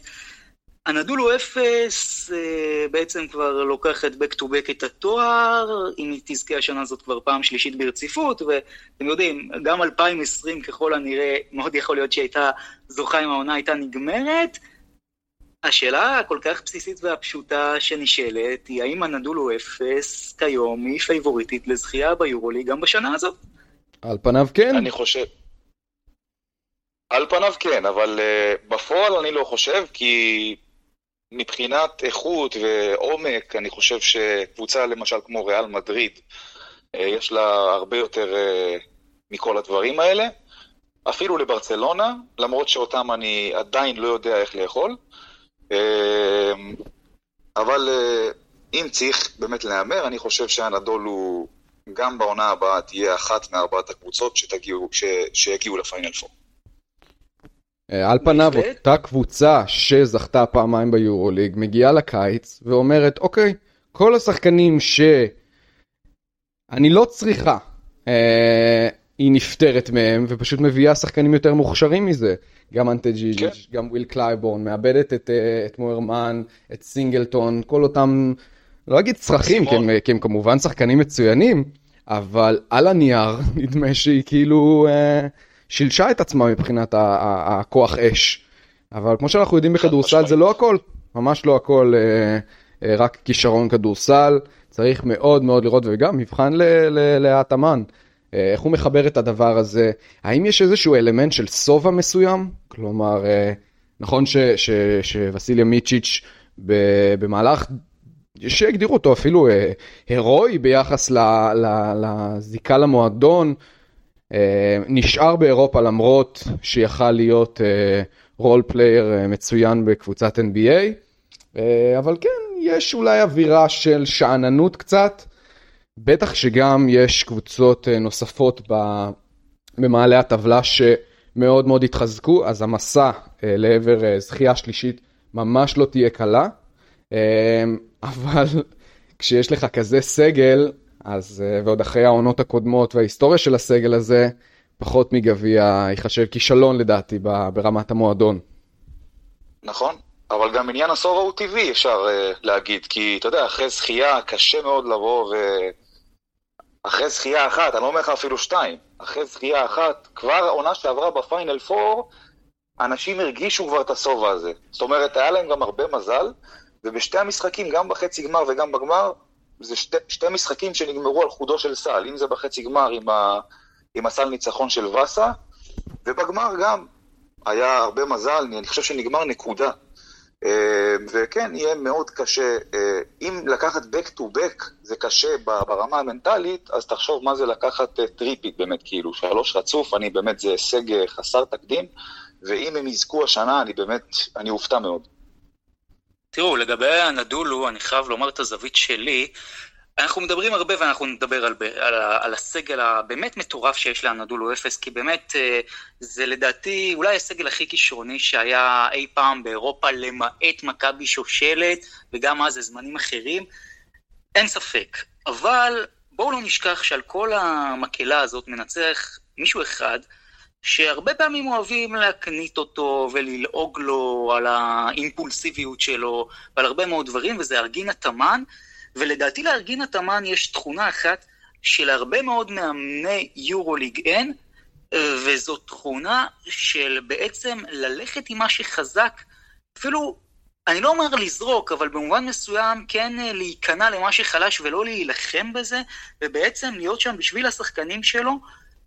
הנדולו אפס אה, בעצם כבר לוקחת back to back את התואר, אם היא תזכה השנה הזאת כבר פעם שלישית ברציפות, ואתם יודעים, גם 2020 ככל הנראה, מאוד יכול להיות שהייתה זוכה אם העונה הייתה נגמרת. השאלה הכל כך בסיסית והפשוטה שנשאלת היא האם הנדולו אפס כיום היא פייבוריטית לזכייה ביורולי גם בשנה הזאת? על פניו כן. אני חושב... על פניו כן, אבל uh, בפועל אני לא חושב, כי מבחינת איכות ועומק, אני חושב שקבוצה למשל כמו ריאל מדריד, uh, יש לה הרבה יותר uh, מכל הדברים האלה. אפילו לברצלונה, למרות שאותם אני עדיין לא יודע איך לאכול. אמ, אבל אה, אם צריך באמת להמר, אני חושב שהנדול הוא גם בעונה הבאה תהיה אחת מארבעת הקבוצות שתגיעו, ש, שיגיעו לפיינל פור. אה, על פניו, אותה קבוצה שזכתה פעמיים ביורוליג מגיעה לקיץ ואומרת, אוקיי, כל השחקנים שאני לא צריכה, אה, היא נפטרת מהם ופשוט מביאה שחקנים יותר מוכשרים מזה. גם אנטג'יג', כן. גם וויל קלייבורן, מאבדת את, אה, את מורמן, את סינגלטון, כל אותם, לא אגיד צרכים, כי הם, כי הם כמובן שחקנים מצוינים, אבל על הנייר נדמה שהיא כאילו אה, שילשה את עצמה מבחינת הכוח אש. אבל כמו שאנחנו יודעים בכדורסל זה לא הכל, ממש לא הכל אה, אה, רק כישרון כדורסל, צריך מאוד מאוד לראות וגם מבחן לאטמן. אה, איך הוא מחבר את הדבר הזה? האם יש איזשהו אלמנט של שובע מסוים? כלומר, נכון שווסיליה מיצ'יץ' במהלך, שהגדירו אותו אפילו הירואי ביחס לזיקה למועדון, נשאר באירופה למרות שיכל להיות role player מצוין בקבוצת NBA, אבל כן, יש אולי אווירה של שאננות קצת. בטח שגם יש קבוצות אה, נוספות במעלה הטבלה שמאוד מאוד התחזקו, אז המסע אה, לעבר אה, זכייה שלישית ממש לא תהיה קלה, אבל כשיש לך כזה סגל, אז ועוד אחרי העונות הקודמות וההיסטוריה של הסגל הזה, פחות מגביע ייחשב כישלון לדעתי ברמת המועדון. נכון, אבל גם עניין הסובה הוא טבעי אפשר להגיד, כי אתה יודע, אחרי זכייה קשה מאוד לבוא ו... אחרי זכייה אחת, אני לא אומר לך אפילו שתיים, אחרי זכייה אחת, כבר העונה שעברה בפיינל פור, אנשים הרגישו כבר את השובע הזה. זאת אומרת, היה להם גם הרבה מזל, ובשתי המשחקים, גם בחצי גמר וגם בגמר, זה שתי, שתי משחקים שנגמרו על חודו של סל, אם זה בחצי גמר עם, ה, עם הסל ניצחון של ואסה, ובגמר גם היה הרבה מזל, אני חושב שנגמר נקודה. אה, וכן, יהיה מאוד קשה. אה, אם לקחת back to back זה קשה ברמה המנטלית, אז תחשוב מה זה לקחת three-peat אה, באמת, כאילו, שלוש רצוף, אני באמת, זה הישג חסר תקדים, ואם הם יזכו השנה, אני באמת, אני אופתע מאוד. תראו, לגבי אנדולו, אני חייב לומר את הזווית שלי. אנחנו מדברים הרבה ואנחנו נדבר על, על, על הסגל הבאמת מטורף שיש לאנדולו אפס, כי באמת אה, זה לדעתי אולי הסגל הכי כישרוני שהיה אי פעם באירופה, למעט מכבי שושלת, וגם אז זמנים אחרים. אין ספק. אבל בואו לא נשכח שעל כל המקהלה הזאת מנצח מישהו אחד, שהרבה פעמים אוהבים להקנית אותו וללעוג לו על האימפולסיביות שלו ועל הרבה מאוד דברים, וזה ארגינה תמן. ולדעתי לארגינה תמן יש תכונה אחת שלהרבה מאוד מאמני יורוליג אין, וזו תכונה של בעצם ללכת עם מה שחזק, אפילו, אני לא אומר לזרוק, אבל במובן מסוים כן אה, להיכנע למה שחלש ולא להילחם בזה, ובעצם להיות שם בשביל השחקנים שלו,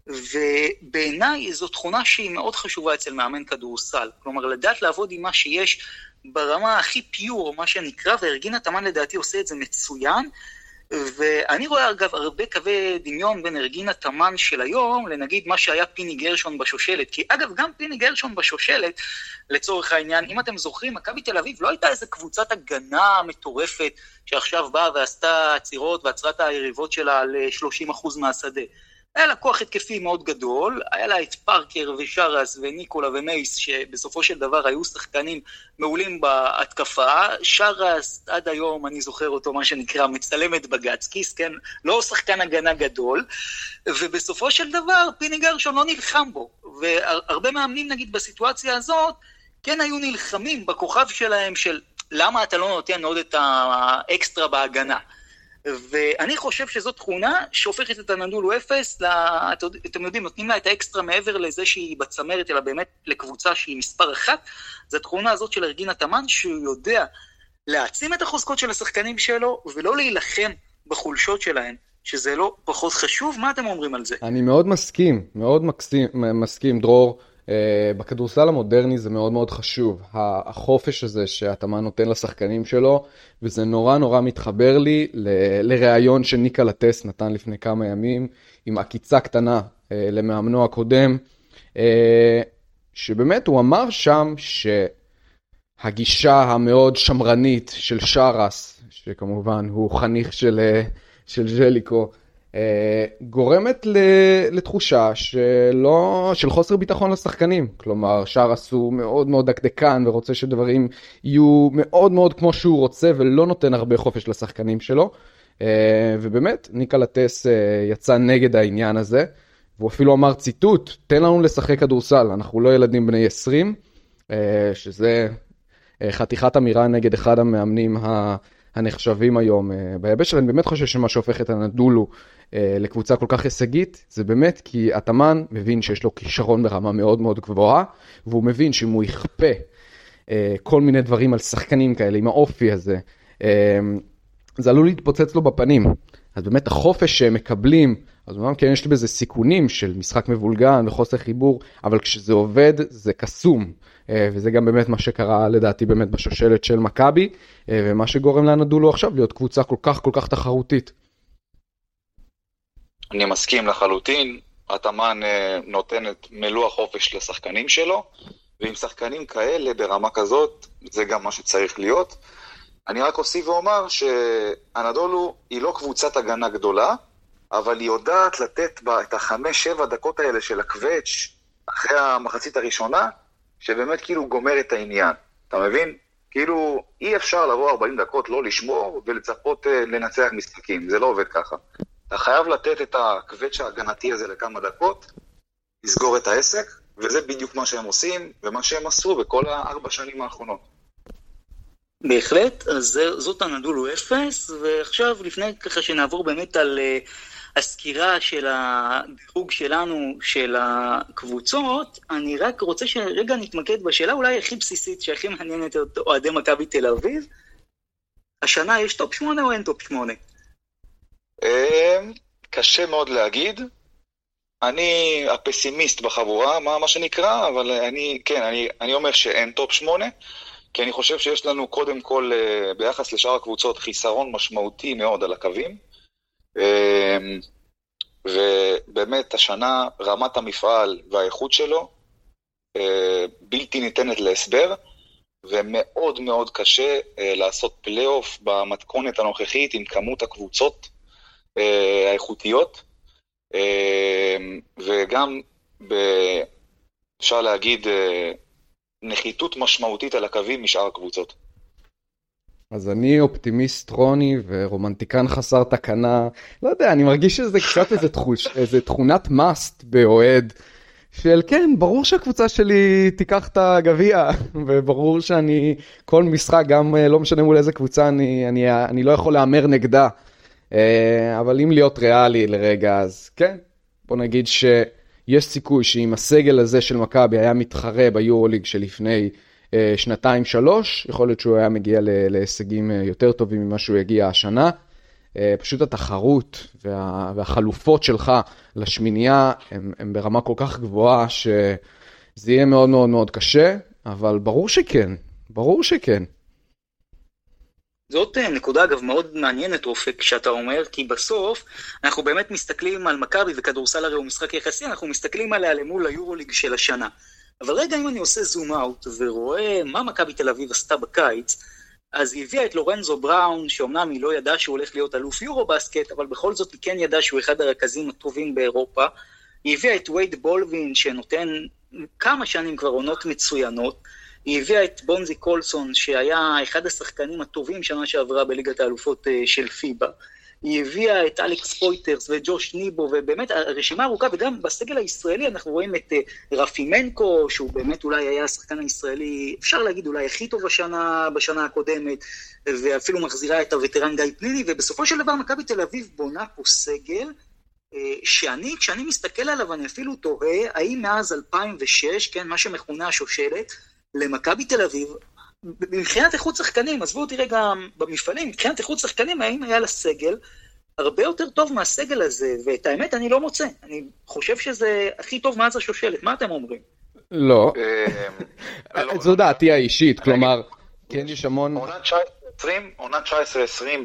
ובעיניי זו תכונה שהיא מאוד חשובה אצל מאמן כדורסל. כלומר, לדעת לעבוד עם מה שיש ברמה הכי פיור, מה שנקרא, וארגינה תמן לדעתי עושה את זה מצוין. ואני רואה אגב הרבה קווי דמיון בין ארגינה תמן של היום לנגיד מה שהיה פיני גרשון בשושלת. כי אגב, גם פיני גרשון בשושלת, לצורך העניין, אם אתם זוכרים, מכבי תל אביב לא הייתה איזה קבוצת הגנה מטורפת שעכשיו באה ועשתה עצירות ועצרה את היריבות שלה ל-30% מהשדה. היה לה כוח התקפי מאוד גדול, היה לה את פארקר ושרס וניקולה ומייס, שבסופו של דבר היו שחקנים מעולים בהתקפה. שאראס, עד היום, אני זוכר אותו, מה שנקרא, מצלם את בגצקיס, כן? לא שחקן הגנה גדול, ובסופו של דבר, פיני גרשון לא נלחם בו. והרבה מאמנים, נגיד, בסיטואציה הזאת, כן היו נלחמים בכוכב שלהם של למה אתה לא נותן עוד את האקסטרה בהגנה. ואני חושב שזו תכונה שהופכת את אנדולו אפס, לה, אתם יודעים, נותנים לה את האקסטרה מעבר לזה שהיא בצמרת, אלא באמת לקבוצה שהיא מספר אחת. זו התכונה הזאת של ארגינה תמן, שהוא יודע להעצים את החוזקות של השחקנים שלו, ולא להילחם בחולשות שלהם. שזה לא פחות חשוב, מה אתם אומרים על זה? אני מאוד מסכים, מאוד מקסים, מסכים, דרור. Uh, בכדורסל המודרני זה מאוד מאוד חשוב, החופש הזה שהתאמן נותן לשחקנים שלו, וזה נורא נורא מתחבר לי לראיון שניקה לטס נתן לפני כמה ימים, עם עקיצה קטנה uh, למאמנו הקודם, uh, שבאמת הוא אמר שם שהגישה המאוד שמרנית של שרס, שכמובן הוא חניך של, של ז'ליקו, אה, גורמת לתחושה שלא, של חוסר ביטחון לשחקנים. כלומר, שרס הוא מאוד מאוד דקדקן ורוצה שדברים יהיו מאוד מאוד כמו שהוא רוצה ולא נותן הרבה חופש לשחקנים שלו. אה, ובאמת, ניקה לטס אה, יצא נגד העניין הזה, והוא אפילו אמר ציטוט, תן לנו לשחק כדורסל, אנחנו לא ילדים בני 20, שזה חתיכת אמירה נגד אחד המאמנים הנחשבים היום ביבש, ואני באמת חושב שמה שהופך את הנדולו אה, לקבוצה כל כך הישגית, זה באמת כי התאמן מבין שיש לו כישרון ברמה מאוד מאוד גבוהה, והוא מבין שאם הוא יכפה אה, כל מיני דברים על שחקנים כאלה, עם האופי הזה, אה, זה עלול להתפוצץ לו בפנים. אז באמת החופש שהם מקבלים, אז אומנם כן יש בזה סיכונים של משחק מבולגן וחוסר חיבור, אבל כשזה עובד זה קסום. וזה גם באמת מה שקרה לדעתי באמת בשושלת של מכבי, ומה שגורם לאנדולו עכשיו להיות קבוצה כל כך כל כך תחרותית. אני מסכים לחלוטין, התאמן אה, נותן את מלוא החופש לשחקנים שלו, ועם שחקנים כאלה ברמה כזאת, זה גם מה שצריך להיות. אני רק אוסיף ואומר שאנדולו היא לא קבוצת הגנה גדולה, אבל היא יודעת לתת בה את החמש-שבע דקות האלה של הקווץ' אחרי המחצית הראשונה, שבאמת כאילו גומר את העניין. אתה מבין? כאילו, אי אפשר לבוא 40 דקות, לא לשמור ולצפות uh, לנצח משחקים, זה לא עובד ככה. אתה חייב לתת את הקווץ' ההגנתי הזה לכמה דקות, לסגור את העסק, וזה בדיוק מה שהם עושים, ומה שהם עשו בכל הארבע שנים האחרונות. בהחלט, אז זאת אנדולו אפס, ועכשיו לפני ככה שנעבור באמת על אה, הסקירה של הדירוג שלנו, של הקבוצות, אני רק רוצה שרגע נתמקד בשאלה אולי הכי בסיסית, שהכי מעניינת את אוהדי מכבי תל אביב. השנה יש top 8 או אין top 8? אמ, קשה מאוד להגיד. אני הפסימיסט בחבורה, מה, מה שנקרא, אבל אני, כן, אני, אני אומר שאין top שמונה, כי אני חושב שיש לנו קודם כל, אה, ביחס לשאר הקבוצות, חיסרון משמעותי מאוד על הקווים. אמ, ובאמת, השנה רמת המפעל והאיכות שלו אה, בלתי ניתנת להסבר, ומאוד מאוד קשה אה, לעשות פלייאוף במתכונת הנוכחית עם כמות הקבוצות האיכותיות, אה, וגם, אפשר להגיד, אה, נחיתות משמעותית על הקווים משאר הקבוצות. אז אני אופטימיסט רוני ורומנטיקן חסר תקנה, לא יודע, אני מרגיש שזה קצת איזה, תחוש, איזה תכונת מאסט באוהד, של כן, ברור שהקבוצה שלי תיקח את הגביע, וברור שאני, כל משחק, גם לא משנה מול איזה קבוצה, אני, אני, אני לא יכול להמר נגדה. אה, אבל אם להיות ריאלי לרגע, אז כן, בוא נגיד שיש סיכוי שאם הסגל הזה של מכבי היה מתחרה ביורוליג שלפני אה, שנתיים-שלוש, יכול להיות שהוא היה מגיע להישגים אה, יותר טובים ממה שהוא הגיע השנה. פשוט התחרות וה, והחלופות שלך לשמינייה הם ברמה כל כך גבוהה שזה יהיה מאוד מאוד מאוד קשה, אבל ברור שכן, ברור שכן. זאת אה, נקודה אגב מאוד מעניינת אופק שאתה אומר, כי בסוף אנחנו באמת מסתכלים על מכבי וכדורסל הרי הוא משחק יחסי, אנחנו מסתכלים עליה למול היורוליג של השנה. אבל רגע אם אני עושה זום אאוט ורואה מה מכבי תל אביב עשתה בקיץ, אז היא הביאה את לורנזו בראון, שאומנם היא לא ידעה שהוא הולך להיות אלוף יורו בסקט, אבל בכל זאת היא כן ידעה שהוא אחד הרכזים הטובים באירופה. היא הביאה את וייד בולווין, שנותן כמה שנים כבר עונות מצוינות. היא הביאה את בונזי קולסון, שהיה אחד השחקנים הטובים שנה שעברה בליגת האלופות אה, של פיבה. היא הביאה את אלכס פויטרס וג'וש ניבו, ובאמת הרשימה ארוכה, וגם בסגל הישראלי אנחנו רואים את אה, רפי מנקו, שהוא באמת אולי היה השחקן הישראלי, אפשר להגיד אולי הכי טוב בשנה, בשנה הקודמת, ואפילו מחזירה את הווטרן גיא פניני, ובסופו של דבר מכבי תל אביב בונה פה סגל, אה, שאני, כשאני מסתכל עליו, אני אפילו תוהה, האם מאז 2006, כן, מה שמכונה השושלת, למכבי תל אביב מבחינת איכות שחקנים, עזבו אותי רגע במפעלים, מבחינת איכות שחקנים, האם היה לה סגל הרבה יותר טוב מהסגל הזה, ואת האמת אני לא מוצא. אני חושב שזה הכי טוב מאז השושלת, מה אתם אומרים? לא. זו דעתי האישית, כלומר, כן יש המון... עונת 19-20,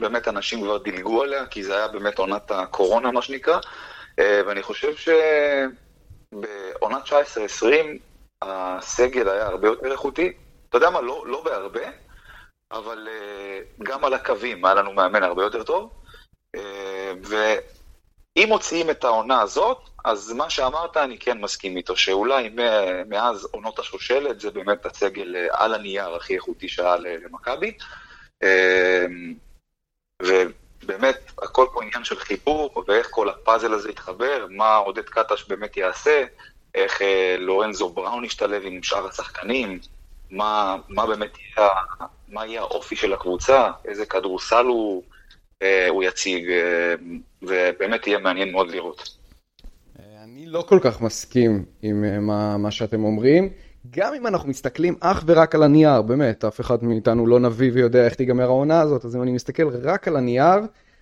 באמת אנשים כבר דילגו עליה, כי זה היה באמת עונת הקורונה, מה שנקרא, אה, ואני חושב שבעונת 19-20 הסגל היה הרבה יותר איכותי. אתה יודע מה, לא, לא בהרבה, אבל uh, גם על הקווים היה לנו מאמן הרבה יותר טוב. Uh, ואם מוציאים את העונה הזאת, אז מה שאמרת, אני כן מסכים איתו, שאולי מאז עונות השושלת, זה באמת הסגל uh, על הנייר הכי איכותי שהיה למכבי. Uh, ובאמת, הכל פה עניין של חיבור, ואיך כל הפאזל הזה יתחבר, מה עודד קטש באמת יעשה, איך uh, לורנזו בראון ישתלב עם שאר השחקנים. מה, מה באמת יהיה, מה יהיה האופי של הקבוצה, איזה כדורסל הוא, אה, הוא יציג, אה, ובאמת יהיה מעניין מאוד לראות. אה, אני לא כל כך מסכים עם אה, מה, מה שאתם אומרים. גם אם אנחנו מסתכלים אך ורק על הנייר, באמת, אף אחד מאיתנו לא נביא ויודע איך תיגמר העונה הזאת, אז אם אני מסתכל רק על הנייר,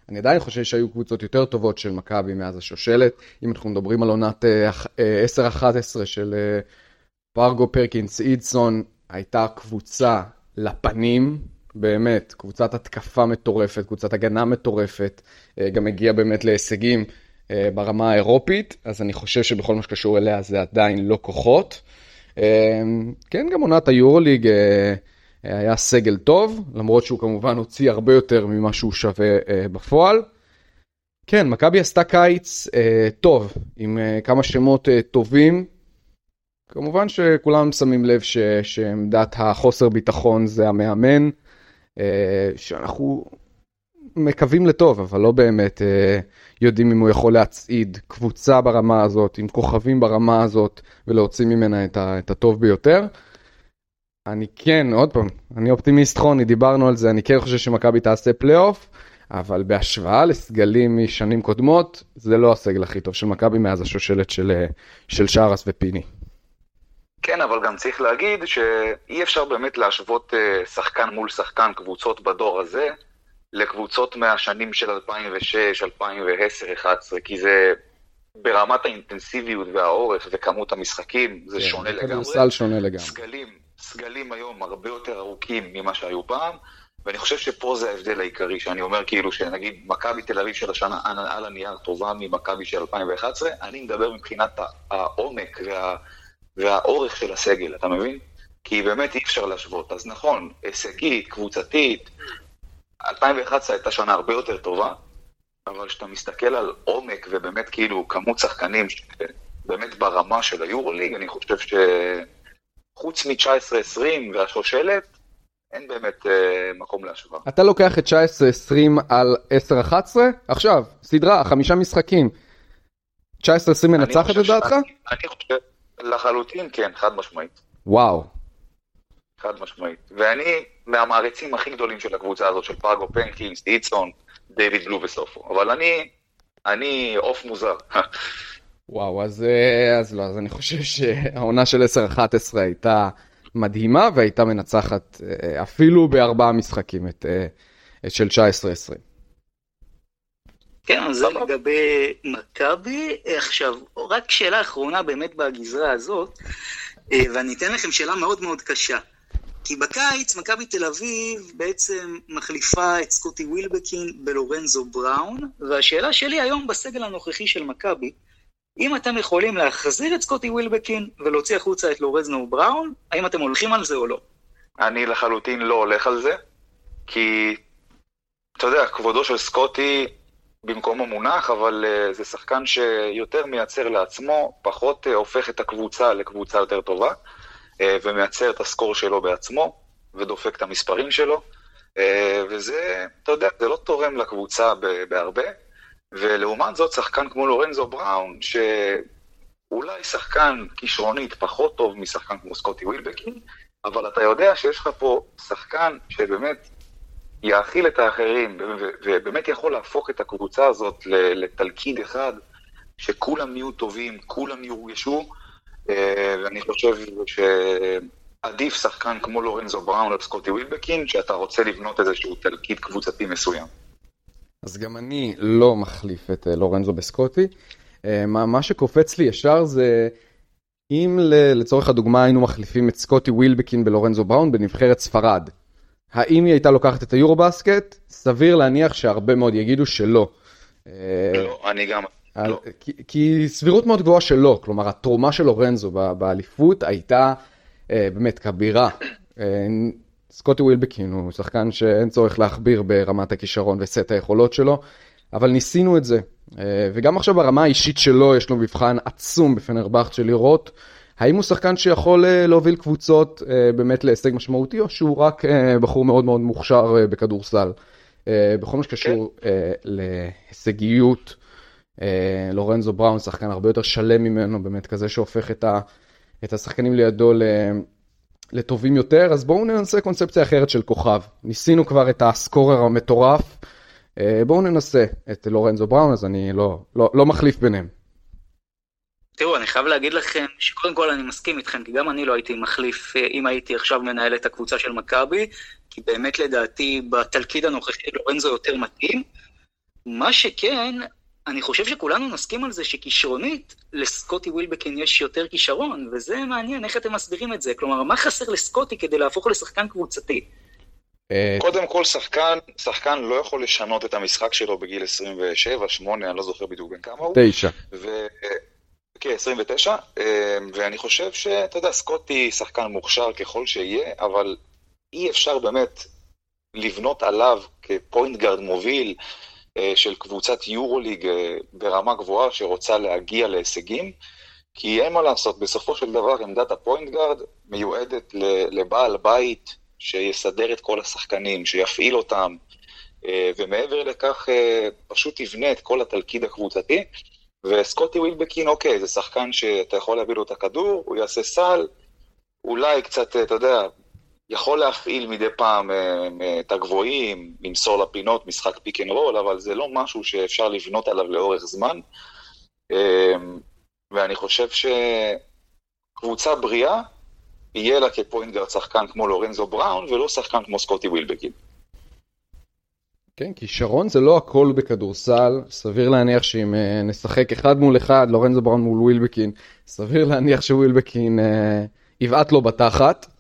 אני עדיין חושב שהיו קבוצות יותר טובות של מכבי מאז השושלת. אם אנחנו מדברים על עונת 10-11 אה, של פרגו פרקינס, אידסון, הייתה קבוצה לפנים, באמת, קבוצת התקפה מטורפת, קבוצת הגנה מטורפת, אה, גם הגיעה באמת להישגים אה, ברמה האירופית, אז אני חושב שבכל מה שקשור אליה זה עדיין לא כוחות. אה, כן, גם עונת היורוליג היה סגל טוב, למרות שהוא כמובן הוציא הרבה יותר ממה שהוא שווה בפועל. כן, מכבי עשתה קיץ טוב, עם כמה שמות טובים, כמובן שכולם שמים לב ש, שעמדת החוסר ביטחון זה המאמן, אה, שאנחנו מקווים לטוב, אבל לא באמת אה, יודעים אם הוא יכול להצעיד קבוצה ברמה הזאת, עם כוכבים ברמה הזאת, ולהוציא ממנה את, ה, את הטוב ביותר. אני כן, עוד פעם, אני אופטימיסט חוני, דיברנו על זה, אני כן חושב שמכבי תעשה פלייאוף, אבל בהשוואה לסגלים משנים קודמות, זה לא הסגל הכי טוב של מכבי מאז השושלת של, אה, של שרס ופיני. כן, אבל גם צריך להגיד שאי אפשר באמת להשוות אה, שחקן מול שחקן, קבוצות בדור הזה, לקבוצות מהשנים של 2006, 2010, 2011, כי זה ברמת האינטנסיביות והאורך וכמות המשחקים, זה כן, שונה לגמרי. סל שונה לגמרי. סגלים, סגלים היום הרבה יותר ארוכים ממה שהיו פעם, ואני חושב שפה זה ההבדל העיקרי, שאני אומר כאילו שנגיד מכבי תל אביב של השנה על הנייר טובה ממכבי של 2011, אני מדבר מבחינת העומק וה... והאורך של הסגל, אתה מבין? כי באמת אי אפשר להשוות. אז נכון, הישגית, קבוצתית, 2011 הייתה שנה הרבה יותר טובה, אבל כשאתה מסתכל על עומק ובאמת כאילו כמות שחקנים באמת ברמה של היורוליג, אני חושב שחוץ מ-19-20 והשושלת, אין באמת אה, מקום להשוואה. אתה לוקח את 19-20 על 10-11? עכשיו, סדרה, חמישה משחקים. 19-20 מנצחת את דעתך? אני חושב... לחלוטין כן, חד משמעית. וואו. חד משמעית. ואני מהמעריצים הכי גדולים של הקבוצה הזאת, של פרגו פנקינס, איצון, דיוויד בלו וסופו. אבל אני, אני עוף מוזר. וואו, אז, אה, אז לא, אז אני חושב שהעונה של 10-11 הייתה מדהימה והייתה מנצחת אה, אפילו בארבעה משחקים את, אה, את של 19-20. כן, זה לגבי מכבי. עכשיו, רק שאלה אחרונה באמת בגזרה הזאת, ואני אתן לכם שאלה מאוד מאוד קשה. כי בקיץ מכבי תל אביב בעצם מחליפה את סקוטי ווילבקין בלורנזו בראון, והשאלה שלי היום בסגל הנוכחי של מכבי, אם אתם יכולים להחזיר את סקוטי ווילבקין ולהוציא החוצה את לורנזו בראון, האם אתם הולכים על זה או לא? אני לחלוטין לא הולך על זה. כי, אתה יודע, כבודו של סקוטי במקומו מונח, אבל uh, זה שחקן שיותר מייצר לעצמו, פחות uh, הופך את הקבוצה לקבוצה יותר טובה, uh, ומייצר את הסקור שלו בעצמו, ודופק את המספרים שלו, uh, וזה, אתה יודע, זה לא תורם לקבוצה בהרבה, ולעומת זאת, שחקן כמו לורנזו בראון, שאולי שחקן כישרונית פחות טוב משחקן כמו סקוטי ווילבקין, אבל אתה יודע שיש לך פה שחקן שבאמת יאכיל את האחרים, ובאמת יכול להפוך את הקבוצה הזאת לתלכיד אחד, שכולם יהיו טובים, כולם יורגשו, אה, ואני חושב שעדיף שחקן כמו לורנזו בראון על סקוטי ווילבקין, שאתה רוצה לבנות איזשהו תלכיד קבוצתי מסוים. אז גם אני לא מחליף את אה, לורנזו בסקוטי. אה, מה, מה שקופץ לי ישר זה אם לצורך הדוגמה היינו מחליפים את סקוטי ווילבקין בלורנזו בראון בנבחרת ספרד. האם היא הייתה לוקחת את היורו בסקט? סביר להניח שהרבה מאוד יגידו שלא. לא, אני גם... לא. כי, כי סבירות מאוד גבוהה שלא, כלומר התרומה של לורנזו באליפות הייתה אה, באמת כבירה. סקוטי ווילבקין הוא שחקן שאין צורך להכביר ברמת הכישרון וסט היכולות שלו, אבל ניסינו את זה. אה, וגם עכשיו ברמה האישית שלו יש לו מבחן עצום בפנרבכט של לראות האם הוא שחקן שיכול אה, להוביל קבוצות אה, באמת להישג משמעותי, או שהוא רק בחור מאוד מאוד מוכשר בכדורסל. בכל מה שקשור כן. להישגיות, לורנזו בראון שחקן הרבה יותר שלם ממנו, באמת כזה שהופך את השחקנים לידו לטובים יותר, אז בואו ננסה קונספציה אחרת של כוכב. ניסינו כבר את הסקורר המטורף, אה, בואו ננסה את לורנזו בראון, אז אני לא, לא, לא מחליף ביניהם. תראו, אני חייב להגיד לכם שקודם כל אני מסכים איתכם, כי גם אני לא הייתי מחליף אה, אם הייתי עכשיו מנהל את הקבוצה של מכבי, כי באמת לדעתי בתלכיד הנוכחי לורנזו יותר מתאים. מה שכן, אני חושב שכולנו נסכים על זה שכישרונית, לסקוטי ווילבקין יש יותר כישרון, וזה מעניין איך אתם מסבירים את זה. כלומר, מה חסר לסקוטי כדי להפוך לשחקן קבוצתי? אה, קודם כל, שחקן, שחקן לא יכול לשנות את המשחק שלו בגיל 27, 8, אני לא זוכר בדיוק בין כמה הוא. 9. ו... כן, 29, אה, ואני חושב שאתה יודע, סקוטי שחקן מוכשר ככל שיהיה, אבל אי אפשר באמת לבנות עליו כ point guard מוביל, אה, של קבוצת יורוליג אה, ברמה גבוהה שרוצה להגיע להישגים, כי אין מה לעשות, בסופו של דבר עמדת ה point guard מיועדת לבעל בית שיסדר את כל השחקנים, שיפעיל אותם, אה, ומעבר לכך פשוט יבנה את כל התלכיד הקבוצתי. וסקוטי ווילבקין, אוקיי, זה שחקן שאתה יכול להביא לו את הכדור, הוא יעשה סל, אולי קצת, אתה יודע, יכול להפעיל מדי פעם אה, את הגבוהים, למסור לפינות, משחק pick and roll, אבל זה לא משהו שאפשר לבנות עליו לאורך זמן. אה, ואני חושב שקבוצה בריאה, יהיה לה כ point guard שחקן כמו לורנזו בראון, ולא שחקן כמו סקוטי ווילבקין. כן, כישרון זה לא הכל בכדורסל, סביר להניח שאם אה, נשחק אחד מול אחד, לורנזו בראון מול ווילבקין, סביר להניח שווילבקין יבעט לו בתחת.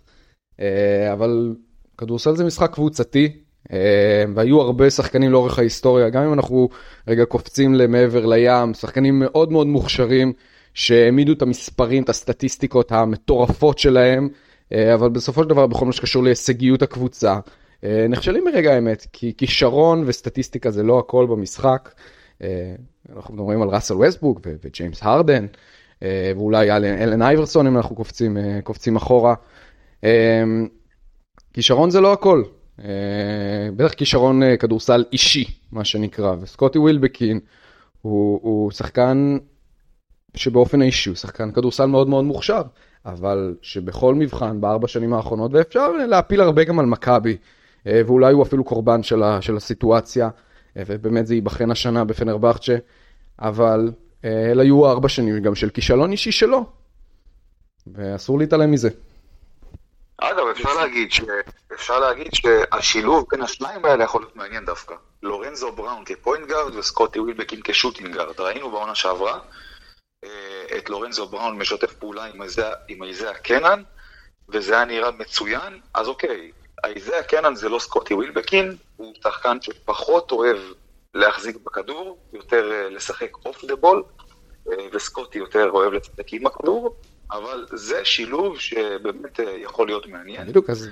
אה, אבל כדורסל זה משחק קבוצתי, אה, והיו הרבה שחקנים לאורך ההיסטוריה, גם אם אנחנו רגע קופצים למעבר לים, שחקנים מאוד מאוד מוכשרים, שהעמידו את המספרים, את הסטטיסטיקות המטורפות שלהם, אה, אבל בסופו של דבר בכל מה שקשור להישגיות הקבוצה, נכשלים ברגע האמת, כי כישרון וסטטיסטיקה זה לא הכל במשחק. אנחנו מדברים על ראסל ווסטבוק וג'יימס הרדן, ואולי אלן אייברסון אם אנחנו קופצים, קופצים אחורה. אמ, כישרון זה לא הכל. אה, בטח כישרון אה, כדורסל אישי, מה שנקרא, וסקוטי ווילבקין הוא, הוא שחקן שבאופן האישי הוא שחקן כדורסל מאוד מאוד מוכשר, אבל שבכל מבחן בארבע שנים האחרונות, ואפשר להפיל הרבה גם על מכבי, אה, ואולי הוא אפילו קורבן של, ה, של הסיטואציה, ובאמת זה ייבחן השנה בפנרבכצ'ה, אבל אלה היו ארבע שנים גם של כישלון אישי שלו, ואסור להתעלם מזה. אגב, אפשר להגיד, ש... אפשר להגיד שהשילוב בין השניים האלה יכול להיות מעניין דווקא. לורנזו בראון כ point guard וסקוטי ווילבקין כ shooting guard. ראינו בעונה שעברה אה, את לורנזו בראון משתף פעולה עם איזאה קנן, וזה היה נראה מצוין, אז אוקיי, איזאה קנן זה לא סקוטי ווילבקין, הוא שחקן שפחות אוהב להחזיק בכדור, יותר אה, לשחק off the ball, וסקוטי יותר אוהב לשחק עם הכדור. אבל זה שילוב שבאמת אה, יכול להיות מעניין. בדיוק, אז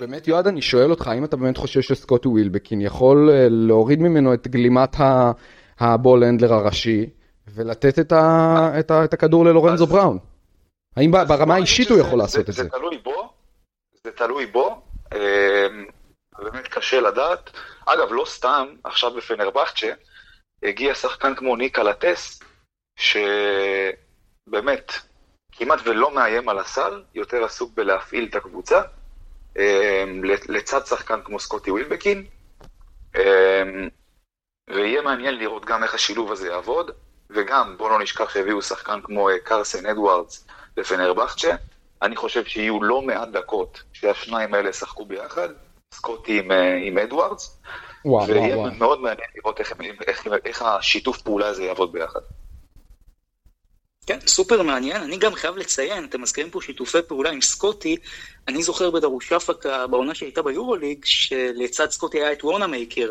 באמת יועד אני שואל אותך האם אתה באמת חושב שסקוטי ווילבקין יכול אה, להוריד ממנו את גלימת ה ball handler הראשי ולתת את, ה, את, ה, את הכדור ללורנזו בראון? האם ברמה האישית הוא יכול לעשות את זה? זה תלוי בו, זה תלוי בו, באמת קשה לדעת. אגב, לא סתם, עכשיו בפנרבכצ'ה, הגיע שחקן כמו ניקה לטס, שבאמת כמעט ולא מאיים על הסל, יותר עסוק בלהפעיל את הקבוצה, אמ, לצד שחקן כמו סקוטי ווילבקין, אמ, ויהיה מעניין לראות גם איך השילוב הזה יעבוד, וגם, בואו לא נשכח שהביאו שחקן כמו אה, קרסן אדוארדס לפנרבכצ'ה, אני חושב שיהיו לא מעט דקות שהשניים האלה ישחקו ביחד, סקוטי עם, אה, עם אדוארדס, ויהיה מאוד מעניין לראות איך, איך, איך השיתוף פעולה הזה יעבוד ביחד. כן, סופר מעניין. אני גם חייב לציין, אתם מזכירים פה שיתופי פעולה עם סקוטי. אני זוכר בדרושפקה, בעונה שהייתה ביורוליג, שלצד סקוטי היה את וורנה מייקר,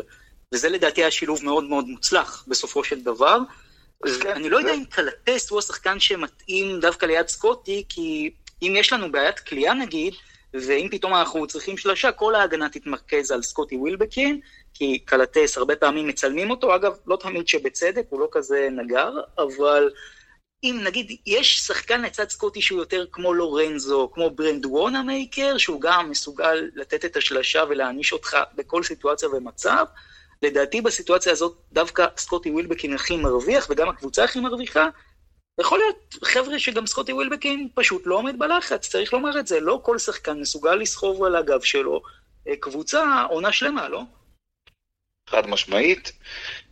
וזה לדעתי היה שילוב מאוד מאוד מוצלח בסופו של דבר. אני לא יודע אם קלטס הוא השחקן שמתאים דווקא ליד סקוטי, כי אם יש לנו בעיית קליעה נגיד, ואם פתאום אנחנו צריכים שלושה, כל ההגנה תתמרכז על סקוטי ווילבקין, כי קלטס הרבה פעמים מצלמים אותו, אגב, לא תמיד שבצדק, הוא לא כזה נגר, אבל אם נגיד יש שחקן לצד סקוטי שהוא יותר כמו לורנזו, כמו ברד וונמייקר, שהוא גם מסוגל לתת את השלשה ולהעניש אותך בכל סיטואציה ומצב, לדעתי בסיטואציה הזאת דווקא סקוטי ווילבקין הכי מרוויח, וגם הקבוצה הכי מרוויחה. יכול להיות, חבר'ה, שגם סקוטי ווילבקין פשוט לא עומד בלחץ, צריך לומר את זה. לא כל שחקן מסוגל לסחוב על הגב שלו אה, קבוצה עונה שלמה, לא? חד משמעית.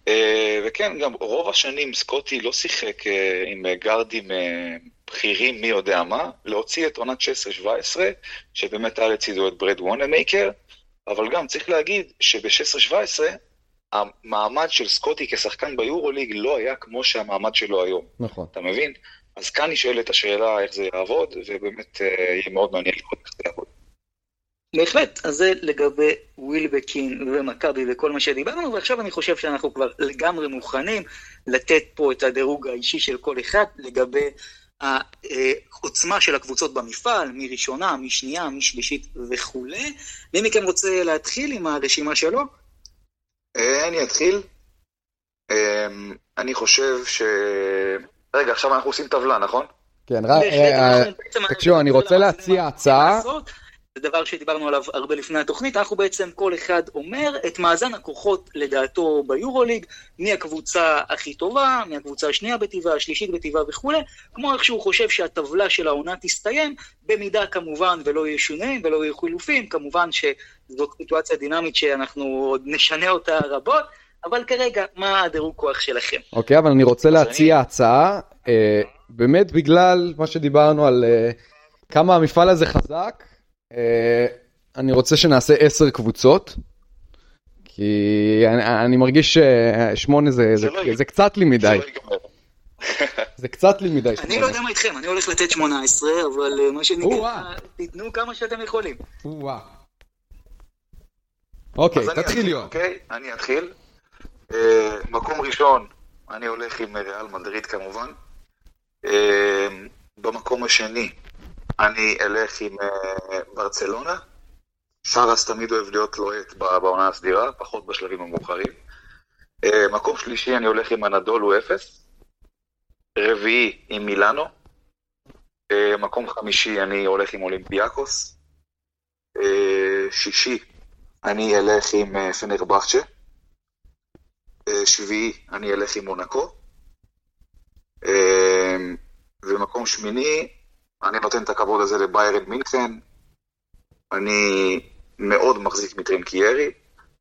אה, וכן, גם רוב השנים סקוטי לא שיחק אה, עם גארדים בכירים מי יודע מה, להוציא את עונת 16-17, שבאמת היה לצידו את ברד וונמייקר, אבל גם צריך להגיד שב-16-17 המעמד של סקוטי כשחקן ביורוליג לא היה כמו שהמעמד שלו היום. נכון. אתה מבין? אז כאן נשאלת השאלה איך זה יעבוד, ובאמת אה, יהיה מאוד מעניין לראות איך זה יעבוד. בהחלט, אז זה לגבי ווילבקין ומכבי וכל מה שדיברנו, ועכשיו אני חושב שאנחנו כבר לגמרי מוכנים לתת פה את הדירוג האישי של כל אחד לגבי העוצמה של הקבוצות במפעל, מראשונה, משנייה, משלישית וכולי. מי מכם רוצה להתחיל עם הרשימה שלו? אה, אני אתחיל. אמ, אני חושב ש... רגע, עכשיו אנחנו עושים טבלה, נכון? כן, רק... אה, תקשיבו, אני רוצה להציע הצעה. זה דבר שדיברנו עליו הרבה לפני התוכנית, אנחנו בעצם כל אחד אומר את מאזן הכוחות לדעתו ביורוליג, מי הקבוצה הכי טובה, מי הקבוצה השנייה בטבעה, השלישית בטבעה וכולי, כמו איך שהוא חושב שהטבלה של העונה תסתיים, במידה כמובן ולא יהיו שינויים ולא יהיו חילופים, כמובן שזאת סיטואציה דינמית שאנחנו עוד נשנה אותה רבות, אבל כרגע, מה הדירוג כוח שלכם? אוקיי, okay, אבל אני רוצה להציע. הצעה, אה, באמת בגלל מה שדיברנו על אה, כמה המפעל הזה חזק, אני רוצה שנעשה עשר קבוצות, כי אני, אני מרגיש ששמונה זה, זה, זה, זה קצת לי מדי. זה קצת לי מדי. אני לא יודע מה איתכם, אני הולך לתת 18, אבל אה, מה שנקרא, תיתנו כמה שאתם יכולים. אוקיי, תתחיל יואב. אוקיי, אני אתחיל. אה, מקום ראשון, אני הולך עם ריאל מדריד כמובן. במקום השני, אני אלך עם uh, ברצלונה. שרס תמיד אוהב להיות לוהט בעונה הסדירה, פחות בשלבים המאוחרים. Uh, מקום שלישי אני הולך עם הנדולו אפס. רביעי עם מילאנו. Uh, מקום חמישי אני הולך עם אולימפיאקוס. שישי אני אלך עם פנרבכצ'ה. Uh, שביעי אני אלך עם מונקו. ומקום שמיני אני נותן את הכבוד הזה לביירן מינכן. אני מאוד מחזיק מטרינקיירי.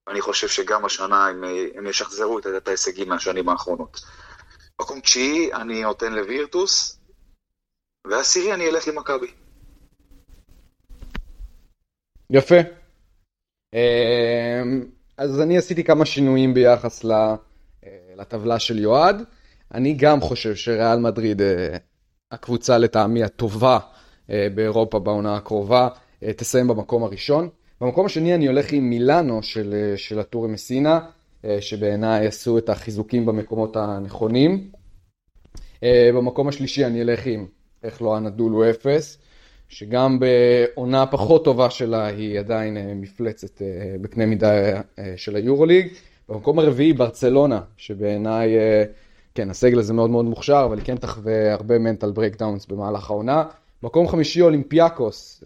אני חושב שגם השנה הם, הם ישחזרו את, את ההישגים מהשנים האחרונות. מקום תשיעי אני נותן לווירטוס, ועשירי אני אלך עם מכבי. יפה. אמ, אז אני עשיתי כמה שינויים ביחס אה, לטבלה של יועד. אני גם חושב שריאל מדריד אה, הקבוצה לטעמי הטובה אה, באירופה בעונה הקרובה, אה, תסיים במקום הראשון. במקום השני אני הולך עם מילאנו של, אה, של הטורי מסינה, שבעיניי עשו את החיזוקים במקומות הנכונים. במקום השלישי אני אלך עם, איך לא הנדול הוא אפס, שגם בעונה פחות טובה שלה היא עדיין מפלצת בקנה מידה של היורוליג. במקום הרביעי ברצלונה, שבעיניי, כן, הסגל הזה מאוד מאוד מוכשר, אבל כן תחווה הרבה mental breakdowns במהלך העונה. מקום חמישי אולימפיאקוס,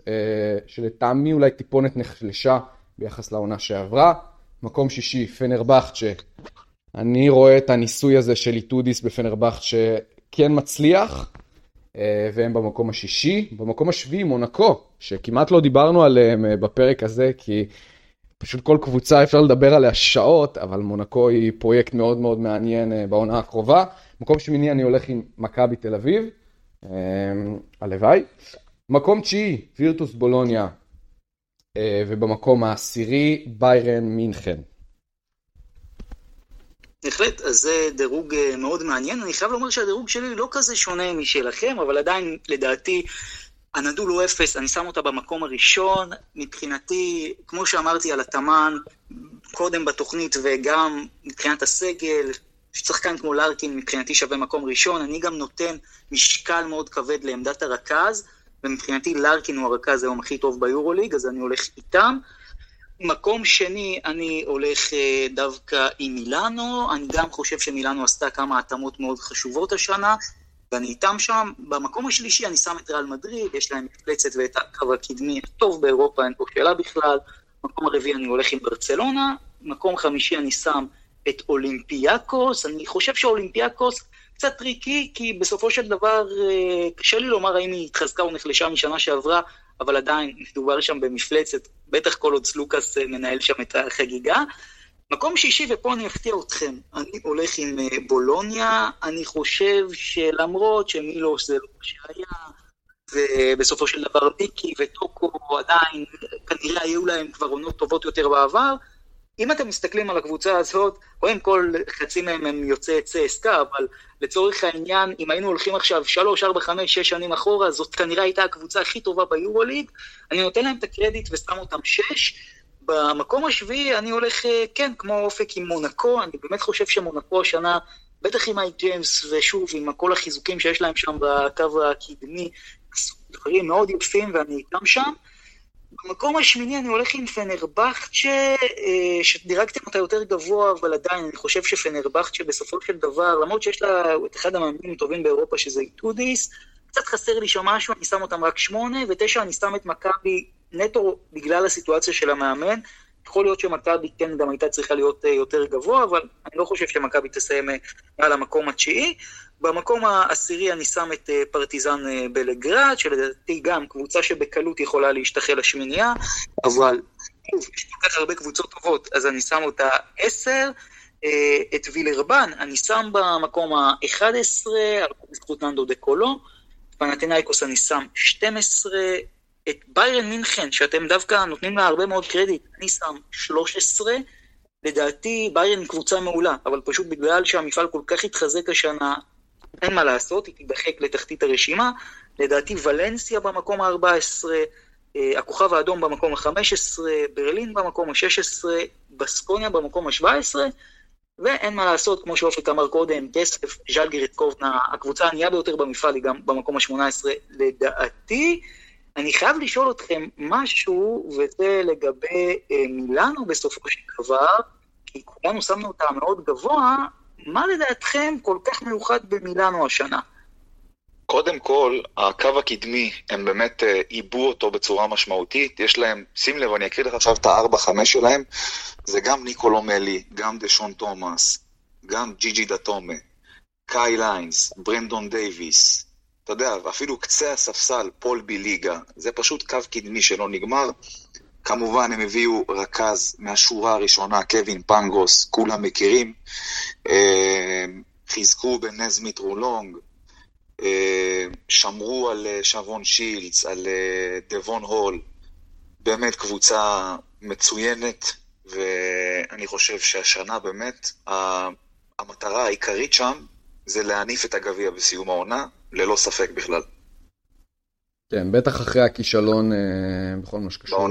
שלטעמי אולי טיפונת נחלשה ביחס לעונה שעברה. מקום שישי פנרבכצ'ה, אני רואה את הניסוי הזה של איטודיס בפנרבכצ'ה שכן מצליח, אה, והם במקום השישי. במקום השביעי מונקו, שכמעט לא דיברנו עליהם אה, בפרק הזה, כי פשוט כל קבוצה אפשר לדבר עליה שעות, אבל מונקו היא פרויקט מאוד מאוד מעניין אה, בעונה הקרובה. מקום שמיני אני הולך עם מכבי תל אביב, הלוואי. מקום תשיעי, וירטוס בולוניה, ובמקום העשירי, ביירן מינכן. בהחלט, אז זה דירוג אה, מאוד מעניין. אני חייב לומר שהדירוג שלי לא כזה שונה משלכם, אבל עדיין, לדעתי, הנדול הוא אפס, אני שם אותה במקום הראשון. מבחינתי, כמו שאמרתי על התאמן, קודם בתוכנית וגם מבחינת הסגל, שחקן כמו לארקין מבחינתי שווה מקום ראשון. אני גם נותן משקל מאוד כבד לעמדת הרכז, ומבחינתי לארקין הוא הרכז היום הכי טוב ביורוליג, אז אני הולך איתם. מקום שני, אני הולך אה, דווקא עם מילאנו, אני גם חושב שמילאנו עשתה כמה התאמות מאוד חשובות השנה, ואני איתם שם. במקום השלישי אני שם את ריאל מדריד, יש להם מפלצת ואת הקו הקדמי הטוב באירופה, אין פה שאלה בכלל. מקום הרביעי אני הולך עם ברצלונה, מקום חמישי אני שם את אולימפיאקוס, אני חושב שאולימפיאקוס קצת tricky, כי בסופו של דבר אה, קשה לי לומר האם היא התחזקה או נחלשה משנה שעברה, אבל עדיין מדובר שם במפלצת, בטח כל עוד סלוקאס אה, מנהל שם את החגיגה. מקום שישי, ופה אני אפתיע אתכם, אני הולך עם אה, בולוניה, אני חושב שלמרות שמילוש זה לא מה שהיה, ובסופו של דבר מיקי וטוקו עדיין, כנראה היו להם כבר עונות טובות יותר בעבר, אם אתם מסתכלים על הקבוצה הזאת, קודם כל חצי מהם הם יוצאי צסקה, אבל לצורך העניין, אם היינו הולכים עכשיו 3, 4, 5, 6 שנים אחורה, זאת כנראה הייתה הקבוצה הכי טובה ביורוליג, אני נותן להם את הקרדיט ושם אותם 6. במקום השביעי אני הולך, אה, כן, כמו אופק עם מונקו, אני באמת חושב שמונקו השנה, בטח עם מייק ג'יימס, ושוב, עם כל החיזוקים שיש להם שם בקו הקדמי, דברים מאוד יפים ואני איתם שם. במקום השמיני אני הולך עם פנרבכצ'ה, אה, שדירגתם אותה יותר גבוה, אבל עדיין אני חושב שפנרבכצ'ה בסופו של דבר, למרות שיש לה את אחד המאמנים הטובים באירופה שזה איטודיס, קצת חסר לי שם משהו, אני שם אותם רק שמונה, ותשע אני שם את מכבי נטו בגלל הסיטואציה של המאמן. יכול להיות שמכבי כן גם הייתה צריכה להיות אה, יותר גבוה, אבל אני לא חושב שמכבי תסיים מעל המקום התשיעי. במקום העשירי אני שם את אה, פרטיזן אה, בלגרד, שלדעתי גם קבוצה שבקלות יכולה להשתחל לשמינייה, אבל יש כל כך הרבה קבוצות טובות, אז אני שם אותה עשר. אה, את וילרבן אני שם במקום ה-11, על זכות ננדו דה קולו. פנטינאיקוס אני שם 12, את ביירן מינכן, שאתם דווקא נותנים לה הרבה מאוד קרדיט, אני שם 13. לדעתי ביירן קבוצה מעולה, אבל פשוט בגלל שהמפעל כל כך התחזק השנה, אין מה לעשות, היא תידחק לתחתית הרשימה. לדעתי ולנסיה במקום ה-14, אה, הכוכב האדום במקום ה-15, ברלין במקום ה-16, בסקוניה במקום ה-17, ואין מה לעשות, כמו שאופק אמר קודם, כסף, ז'לגירית קובנה, הקבוצה הענייה ביותר במפעל היא גם במקום ה-18 לדעתי. אני חייב לשאול אתכם משהו, וזה לגבי אה, מילאנו בסופו של דבר, כי כולנו שמנו אותה מאוד גבוה, מה לדעתכם כל כך מיוחד במילאנו השנה? קודם כל, הקו הקדמי, הם באמת אה, עיבו אותו בצורה משמעותית. יש להם, שים לב, אני אקריא לך עכשיו את ה-4-5 שלהם, זה גם ניקולו מלי, גם דשון תומאס, גם ג'יג'י דטומה, קייל היינס, ברנדון דייוויס, אתה יודע, אפילו קצה הספסל, פול ביליגה, זה פשוט קו קדמי שלא נגמר. כמובן הם הביאו רכז מהשורה הראשונה, קווין פנגוס, כולם מכירים. אה, חיזקו בנז מיטרו-לונג, אה, שמרו על אה, שיוון שילדס, על דבון הול. באמת קבוצה מצוינת, ואני חושב שהשנה באמת המטרה העיקרית שם זה להניף את הגביע בסיום העונה, ללא ספק בכלל. כן, בטח אחרי הכישלון אה, בכל מה שקשור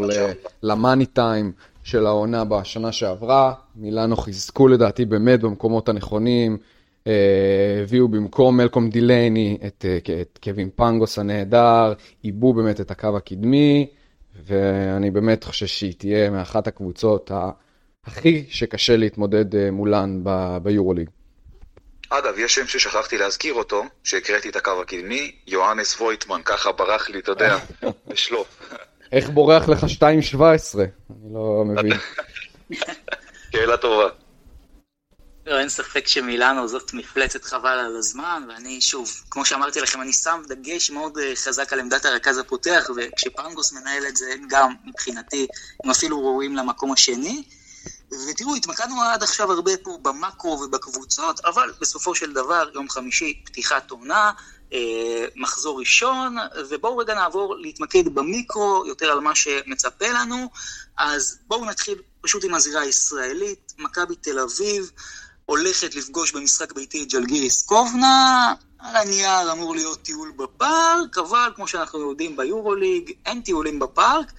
למאני טיים של העונה בשנה שעברה. מילאנו חיזקו לדעתי באמת במקומות הנכונים, הביאו במקום מלקום דילייני את, את קווין פנגוס הנהדר, עיבו באמת את הקו הקדמי, ואני באמת חושב שהיא תהיה מאחת הקבוצות הכי שקשה להתמודד מולן ביורוליג. אגב, יש שם ששכחתי להזכיר אותו, שהקראתי את הקו הקדמי, יוהנס וויטמן, ככה ברח לי, אתה יודע, בשלוף. איך בורח לך 2.17? אני לא מבין. שאלה טובה. לא, אין ספק שמילאנו זאת מפלצת חבל על הזמן, ואני שוב, כמו שאמרתי לכם, אני שם דגש מאוד אה, חזק על עמדת הרכז הפותח, וכשפנגוס מנהל את זה, גם מבחינתי, הם אפילו ראויים למקום השני. ותראו, התמקדנו עד עכשיו הרבה פה במאקרו ובקבוצות, אבל בסופו של דבר, יום חמישי, פתיחת עונה, אה, מחזור ראשון, ובואו רגע נעבור להתמקד במיקרו, יותר על מה שמצפה לנו. אז בואו נתחיל פשוט עם הזירה הישראלית, מכבי תל אביב. הולכת לפגוש במשחק ביתי את ג'לגיריס קובנה, על הנייר אמור להיות טיול בפארק, אבל כמו שאנחנו יודעים ביורוליג, אין טיולים בפארק,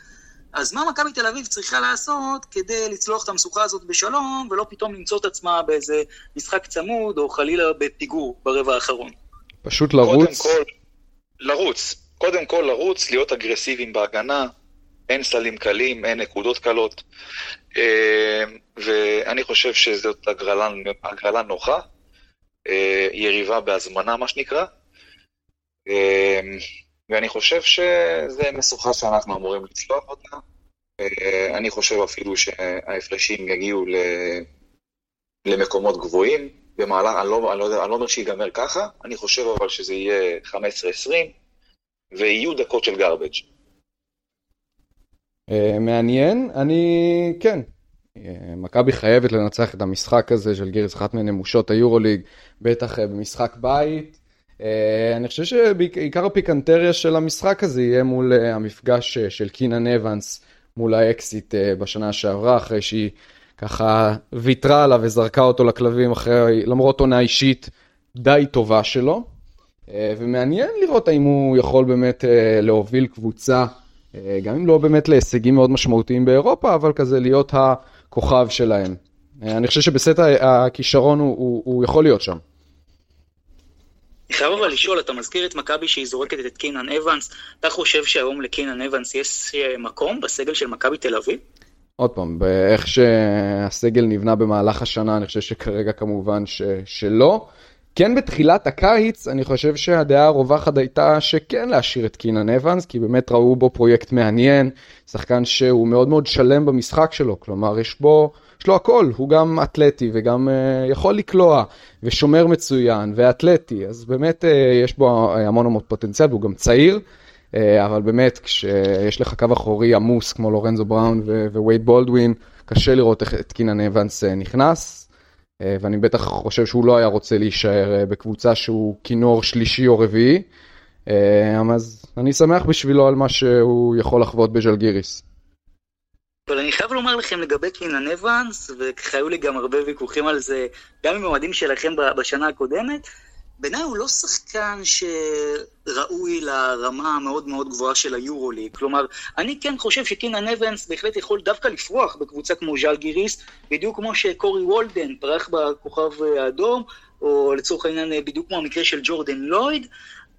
אז מה מכבי תל אביב צריכה לעשות כדי לצלוח את המשוכה הזאת בשלום, ולא פתאום למצוא את עצמה באיזה משחק צמוד, או חלילה בפיגור ברבע האחרון? פשוט לרוץ? קודם כל, לרוץ. קודם כל לרוץ, להיות אגרסיביים בהגנה, אין סלים קלים, אין נקודות קלות. אה, ואני חושב שזאת הגרלה, הגרלה נוחה, אה, יריבה בהזמנה מה שנקרא, אה, ואני חושב שזה משוכה שאנחנו אמורים לצלוח אותה. אני חושב אפילו שההפרשים יגיעו למקומות גבוהים במהלך, אני לא, אני, לא, אני לא אומר שיגמר ככה, אני חושב אבל שזה יהיה 15-20, ויהיו דקות של garbage. Uh, מעניין, אני, כן, uh, מכבי חייבת לנצח את המשחק הזה של גירס, אחת מנמושות היורוליג, בטח במשחק בית. אני חושב שעיקר הפיקנטריה של המשחק הזה יהיה מול המפגש של קינן אבנס מול האקסיט uh, בשנה שעברה, אחרי שהיא ככה ויתרה עליו וזרקה אותו לכלבים אחרי, למרות עונה אישית די טובה שלו. Uh, ומעניין לראות האם הוא יכול באמת uh, להוביל קבוצה. אה, גם אם לא באמת להישגים מאוד משמעותיים באירופה, אבל כזה להיות הכוכב שלהם. אה, אני חושב שבסט הכישרון הוא, הוא, הוא יכול להיות שם. אני חייב אבל לשאול, אתה מזכיר את מכבי שהיא זורקת את קינן אבנס, אתה חושב שהיום לקינן אבנס יש אה, מקום בסגל של מכבי תל אביב? עוד פעם, באיך שהסגל נבנה במהלך השנה, אני חושב שכרגע כמובן ש, שלא. כן בתחילת הקיץ, אני חושב שהדעה הרווחת הייתה שכן להשאיר את קינן אבנס, כי באמת ראו בו פרויקט מעניין, שחקן שהוא מאוד מאוד שלם במשחק שלו, כלומר יש בו, יש לו הכל, הוא גם אתלטי וגם uh, יכול לקלוע, ושומר מצוין, ואתלטי, אז באמת uh, יש בו המון המון פוטנציאל, והוא גם צעיר, אבל באמת כשיש לך קו אחורי עמוס כמו לורנזו בראון ווייד בולדווין, קשה לראות איך את קינן אבנס נכנס. אה, ואני בטח חושב שהוא לא היה רוצה להישאר אה, בקבוצה שהוא כינור שלישי או רביעי. אה, אז אני שמח בשבילו על מה שהוא יכול לחוות בז'לגיריס. אבל אני חייב לומר לכם לגבי קינן אבנס, והיו לי גם הרבה ויכוחים על זה, גם עם אוהדים שלכם בשנה הקודמת, בעיניי הוא לא שחקן שראוי לרמה המאוד מאוד גבוהה של היורוליג. כלומר, אני כן חושב שקינן אבנס בהחלט יכול דווקא לפרוח בקבוצה כמו ז'אל גיריס, בדיוק כמו שקורי וולדן פרח בכוכב האדום, או לצורך העניין בדיוק כמו המקרה של ג'ורדן לויד,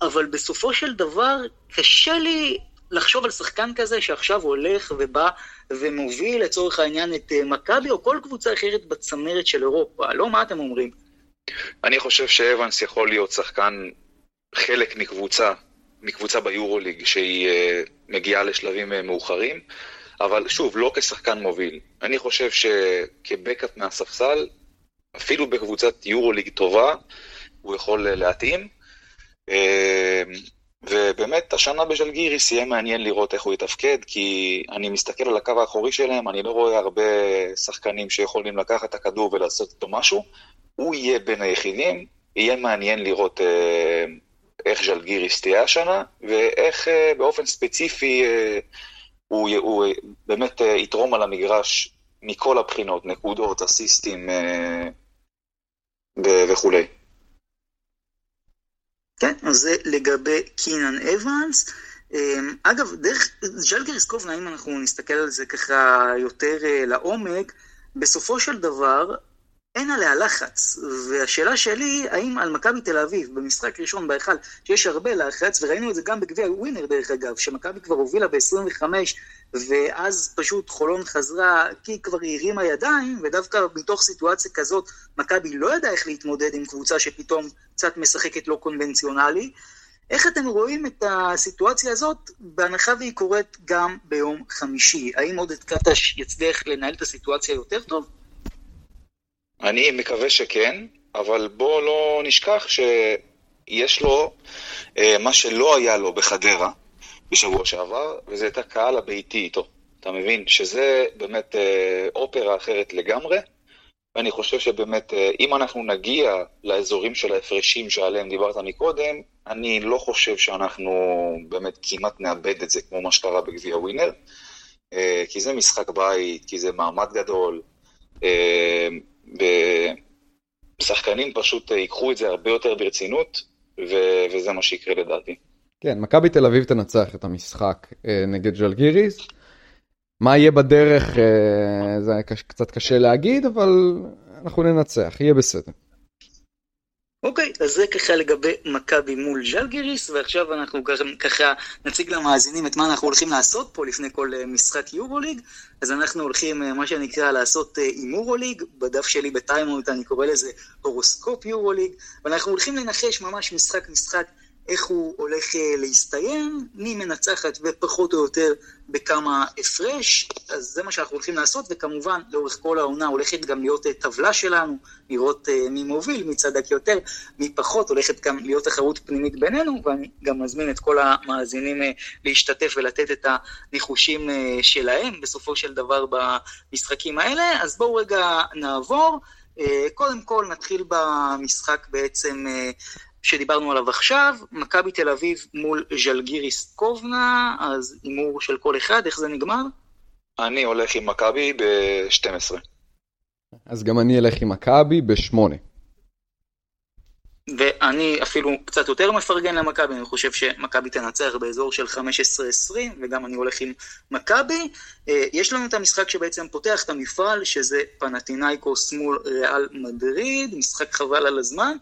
אבל בסופו של דבר קשה לי לחשוב על שחקן כזה שעכשיו הולך ובא ומוביל לצורך העניין את מכבי או כל קבוצה אחרת בצמרת של אירופה. לא, מה אתם אומרים? אני חושב שאבנס יכול להיות שחקן, חלק מקבוצה, מקבוצה ביורוליג שהיא uh, מגיעה לשלבים uh, מאוחרים, אבל שוב, לא כשחקן מוביל. אני חושב שכבקאפ מהספסל, אפילו בקבוצת יורוליג טובה, הוא יכול להתאים. ובאמת, השנה בז'לגיריס יהיה מעניין לראות איך הוא יתפקד, כי אני מסתכל על הקו האחורי שלהם, אני לא רואה הרבה שחקנים שיכולים לקחת את הכדור ולעשות איתו משהו. הוא יהיה בין היחידים, יהיה מעניין לראות אה, איך ז'לגיריס תהיה השנה, ואיך אה, באופן ספציפי אה, הוא, הוא באמת אה, יתרום על המגרש מכל הבחינות, נקודות, אסיסטים אה, וכולי. כן, אז זה לגבי קינן אבנס. אמ, אגב, דרך ז'לגריס קובנה, אם אנחנו נסתכל על זה ככה יותר אה, לעומק, בסופו של דבר, אין עליה לחץ. והשאלה שלי, האם על מכבי תל אביב, במשחק ראשון בהיכל, שיש הרבה לחץ, וראינו את זה גם בגביע ווינר דרך אגב, שמכבי כבר הובילה ב-25, ואז פשוט חולון חזרה, כי היא כבר הרימה ידיים, ודווקא מתוך סיטואציה כזאת, מכבי לא ידעה איך להתמודד עם קבוצה שפתאום קצת משחקת לא קונבנציונלי. איך אתם רואים את הסיטואציה הזאת, בהנחה והיא קורית גם ביום חמישי? האם עודד קטש יצליח לנהל את הסיטואציה יותר טוב? אני מקווה שכן, אבל בוא לא נשכח שיש לו אה, מה שלא היה לו בחדרה בשבוע שעבר, וזה את הקהל הביתי איתו. אתה מבין? שזה באמת אה, אופרה אחרת לגמרי, ואני חושב שבאמת, אה, אם אנחנו נגיע לאזורים של ההפרשים שעליהם דיברת מקודם, אני לא חושב שאנחנו באמת כמעט נאבד את זה כמו מה שקרה בגביע ווינר, אה, כי זה משחק בית, כי זה מעמד גדול, אה, ושחקנים פשוט ייקחו את זה הרבה יותר ברצינות, ו- וזה מה שיקרה לדעתי. כן, מכבי תל אביב תנצח את המשחק נגד ג'לגיריס. מה יהיה בדרך זה קצת קשה להגיד, אבל אנחנו ננצח, יהיה בסדר. אוקיי, אז זה ככה לגבי מכבי מול ז'לגיריס, ועכשיו אנחנו ככה נציג למאזינים את מה אנחנו הולכים לעשות פה לפני כל אה, משחק יורוליג. אז אנחנו הולכים, אה, מה שנקרא, לעשות אה, הימורוליג, בדף שלי בטיימות אני קורא לזה הורוסקופ יורוליג, ואנחנו הולכים לנחש ממש משחק-משחק איך הוא הולך אה, להסתיים, מי מנצחת ופחות או יותר בכמה הפרש, אז זה מה שאנחנו הולכים לעשות, וכמובן לאורך כל העונה הולכת גם להיות אה, טבלה שלנו, לראות אה, מי מוביל, מי צדק יותר, מי פחות, הולכת גם להיות תחרות פנימית בינינו, ואני גם מזמין את כל המאזינים להשתתף ולתת את הניחושים שלהם בסופו של דבר במשחקים האלה, אז בואו רגע נעבור. קודם כל נתחיל במשחק בעצם שדיברנו עליו עכשיו, מכבי תל אביב מול ז'לגיריס קובנה, אז הימור של כל אחד, איך זה נגמר? אני הולך עם מכבי ב-12. אז גם אני אלך עם מכבי ב-8. ואני אפילו קצת יותר מפרגן למכבי, אני חושב שמכבי תנצח באזור של 15-20, וגם אני הולך עם מכבי. אה, יש לנו את המשחק שבעצם פותח את המפעל, שזה פנטינאיקוס מול ריאל מדריד, משחק חבל על הזמן.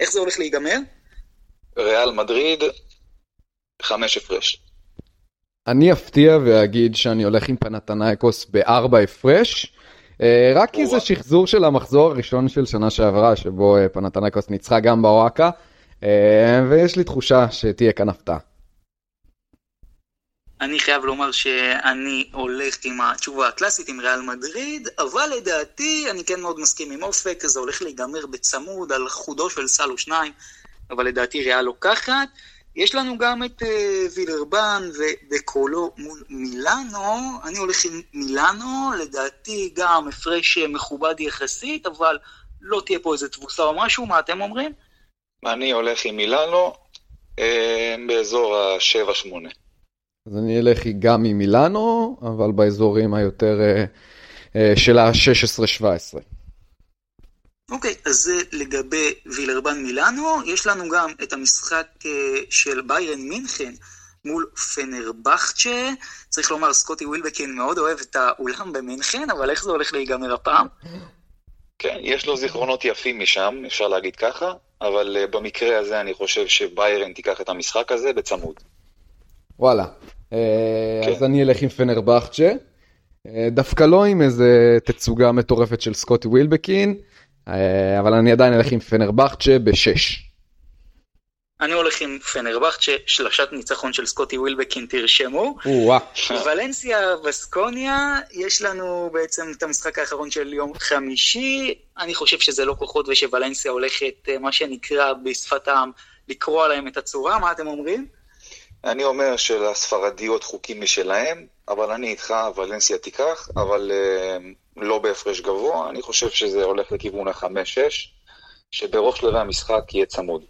איך זה הולך להיגמר? ריאל מדריד, חמש הפרש. אני אפתיע ואגיד שאני הולך עם פנתנייקוס בארבע הפרש. אה, רק כי זה שחזור של המחזור הראשון של שנה שעברה, שבו אה, פנתנייקוס ניצחה גם בוואקה, אה, ויש לי תחושה שתהיה כאן הפתעה. אני חייב לומר שאני הולך עם התשובה הקלאסית, עם ריאל מדריד, אבל לדעתי אני כן מאוד מסכים עם אופק, זה הולך להיגמר בצמוד על חודו של סל או שניים, אבל לדעתי ריאל לוקחת. יש לנו גם את uh, וילרבן ודקולו מול מילאנו, אני הולך עם מילאנו, לדעתי גם הפרש מכובד יחסית, אבל לא תהיה פה איזה תבוסה או משהו, מה אתם אומרים? אני הולך עם מילאנו אה, באזור ה-7-8. אז אני אלך גם עם מילאנו, אבל באזורים היותר אה, אה, של ה-16-17. אוקיי, okay, אז זה לגבי וילרבן מילאנו. יש לנו גם את המשחק uh, של ביירן מינכן מול פנרבכצ'ה. צריך לומר, סקוטי ווילבקין מאוד אוהב את האולם במינכן, אבל איך זה הולך להיגמר הפעם? כן, יש לו זיכרונות יפים משם, אפשר להגיד ככה, אבל במקרה הזה אני חושב שביירן תיקח את המשחק הזה בצמוד. וואלה. אז אני אלך עם פנרבכצ'ה. דווקא לא עם איזה תצוגה מטורפת של סקוטי ווילבקין. אה, אבל אני עדיין אלך עם פנרבכצ'ה בשש. אני הולך עם פנרבכצ'ה, שלשת ניצחון של סקוטי ווילבקין, תרשמו. ולנסיה וסקוניה, יש לנו בעצם את המשחק האחרון של יום חמישי. אני חושב שזה לא כוחות ושוולנסיה הולכת, אה, מה שנקרא בשפת העם, לקרוע להם את הצורה, מה אתם אומרים? אני אומר שלספרדיות חוקים משלהם, אבל אני איתך, ולנסיה תיקח, אבל uh, לא בהפרש גבוה, אני חושב שזה הולך לכיוון החמש-שש, שבראש שלבי המשחק יהיה צמוד.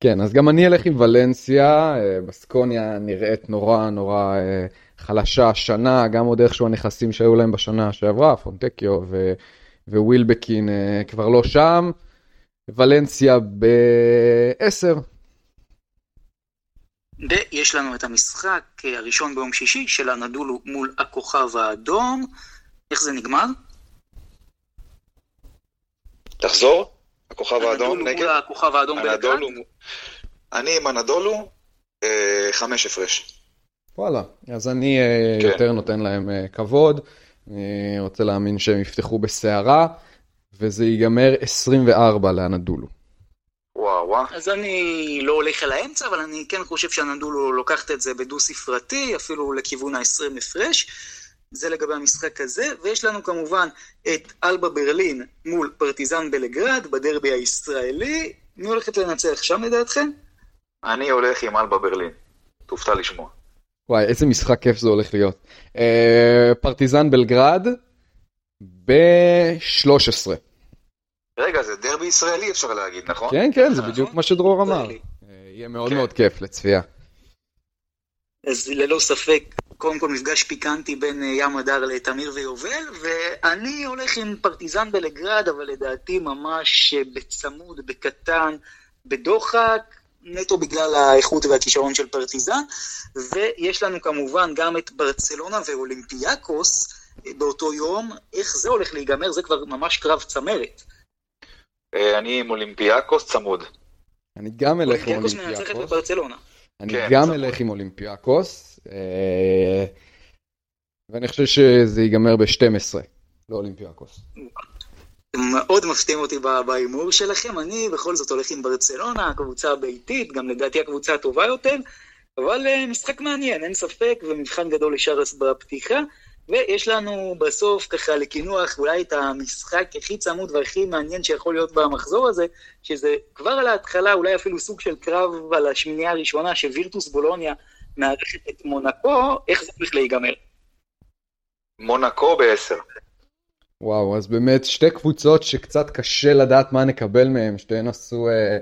כן, אז גם אני אלך עם ולנסיה, אה, בסקוניה נראית נורא נורא אה, חלשה השנה, גם עוד איכשהו הנכסים שהיו להם בשנה שעברה, פונטקיו ו- ווילבקין כבר לא שם, ולנסיה בעשר, ויש לנו את המשחק הראשון ביום שישי של הנדולו מול הכוכב האדום. איך זה נגמר? תחזור, הכוכב האדום נגד? הכוכב האדום בלגרד. אני עם הנדולו, אה, חמש הפרש. וואלה, אז אני אה, כן. יותר נותן להם אה, כבוד, אני רוצה להאמין שהם יפתחו בסערה, וזה ייגמר 24 לאנדולו. וואו וואו. אז אני לא הולך על האמצע, אבל אני כן חושב שאנדולו לוקחת את זה בדו-ספרתי, אפילו לכיוון ה-20 הפרש. זה לגבי המשחק הזה, ויש לנו כמובן את אלבה ברלין מול פרטיזן בלגרד בדרבי הישראלי. מי הולכת לנצח שם לדעתכם? אני הולך עם אלבה ברלין. תופתע לשמוע. וואי, איזה משחק כיף זה הולך להיות. אה, פרטיזן בלגרד ב-13. רגע, זה דרבי ישראלי אפשר להגיד, נכון? כן, כן, זה בדיוק מה שדרור אמר. אה, יהיה מאוד כן. מאוד כיף לצפייה. אז ללא ספק, קודם כל מפגש פיקנטי בין אה, ים הדר לתמיר ויובל, ואני הולך עם פרטיזן בלגרד, אבל לדעתי ממש בצמוד, בקטן, בדוחק, נטו בגלל האיכות והכישרון של פרטיזן, ויש לנו כמובן גם את ברצלונה ואולימפיאקוס באותו יום, איך זה הולך להיגמר, זה כבר ממש קרב צמרת. אה, אני עם אולימפיאקוס צמוד. אני גם אלך עם אולימפיאקוס. אולימפיאקוס מנצחת בברצלונה. אני כן, גם אלך עם אולימפיאקוס, אה, ואני חושב שזה ייגמר ב-12 לאולימפיאקוס. מאוד מפתיעים אותי בהימור שלכם, אני בכל זאת הולך עם ברצלונה, הקבוצה הביתית, גם לדעתי הקבוצה הטובה יותר, אבל אה, משחק מעניין, אין ספק, ומבחן גדול לשרס בפתיחה. ויש לנו בסוף ככה לקינוח אולי את המשחק הכי צמוד והכי מעניין שיכול להיות במחזור הזה, שזה כבר על ההתחלה אולי אפילו סוג של קרב על השמינייה הראשונה, שווירטוס בולוניה מארחת את מונקו, איך זה הולך להיגמר? מונקו בעשר. וואו, אז באמת שתי קבוצות שקצת קשה לדעת מה נקבל מהן, שתיהן עשו, אה,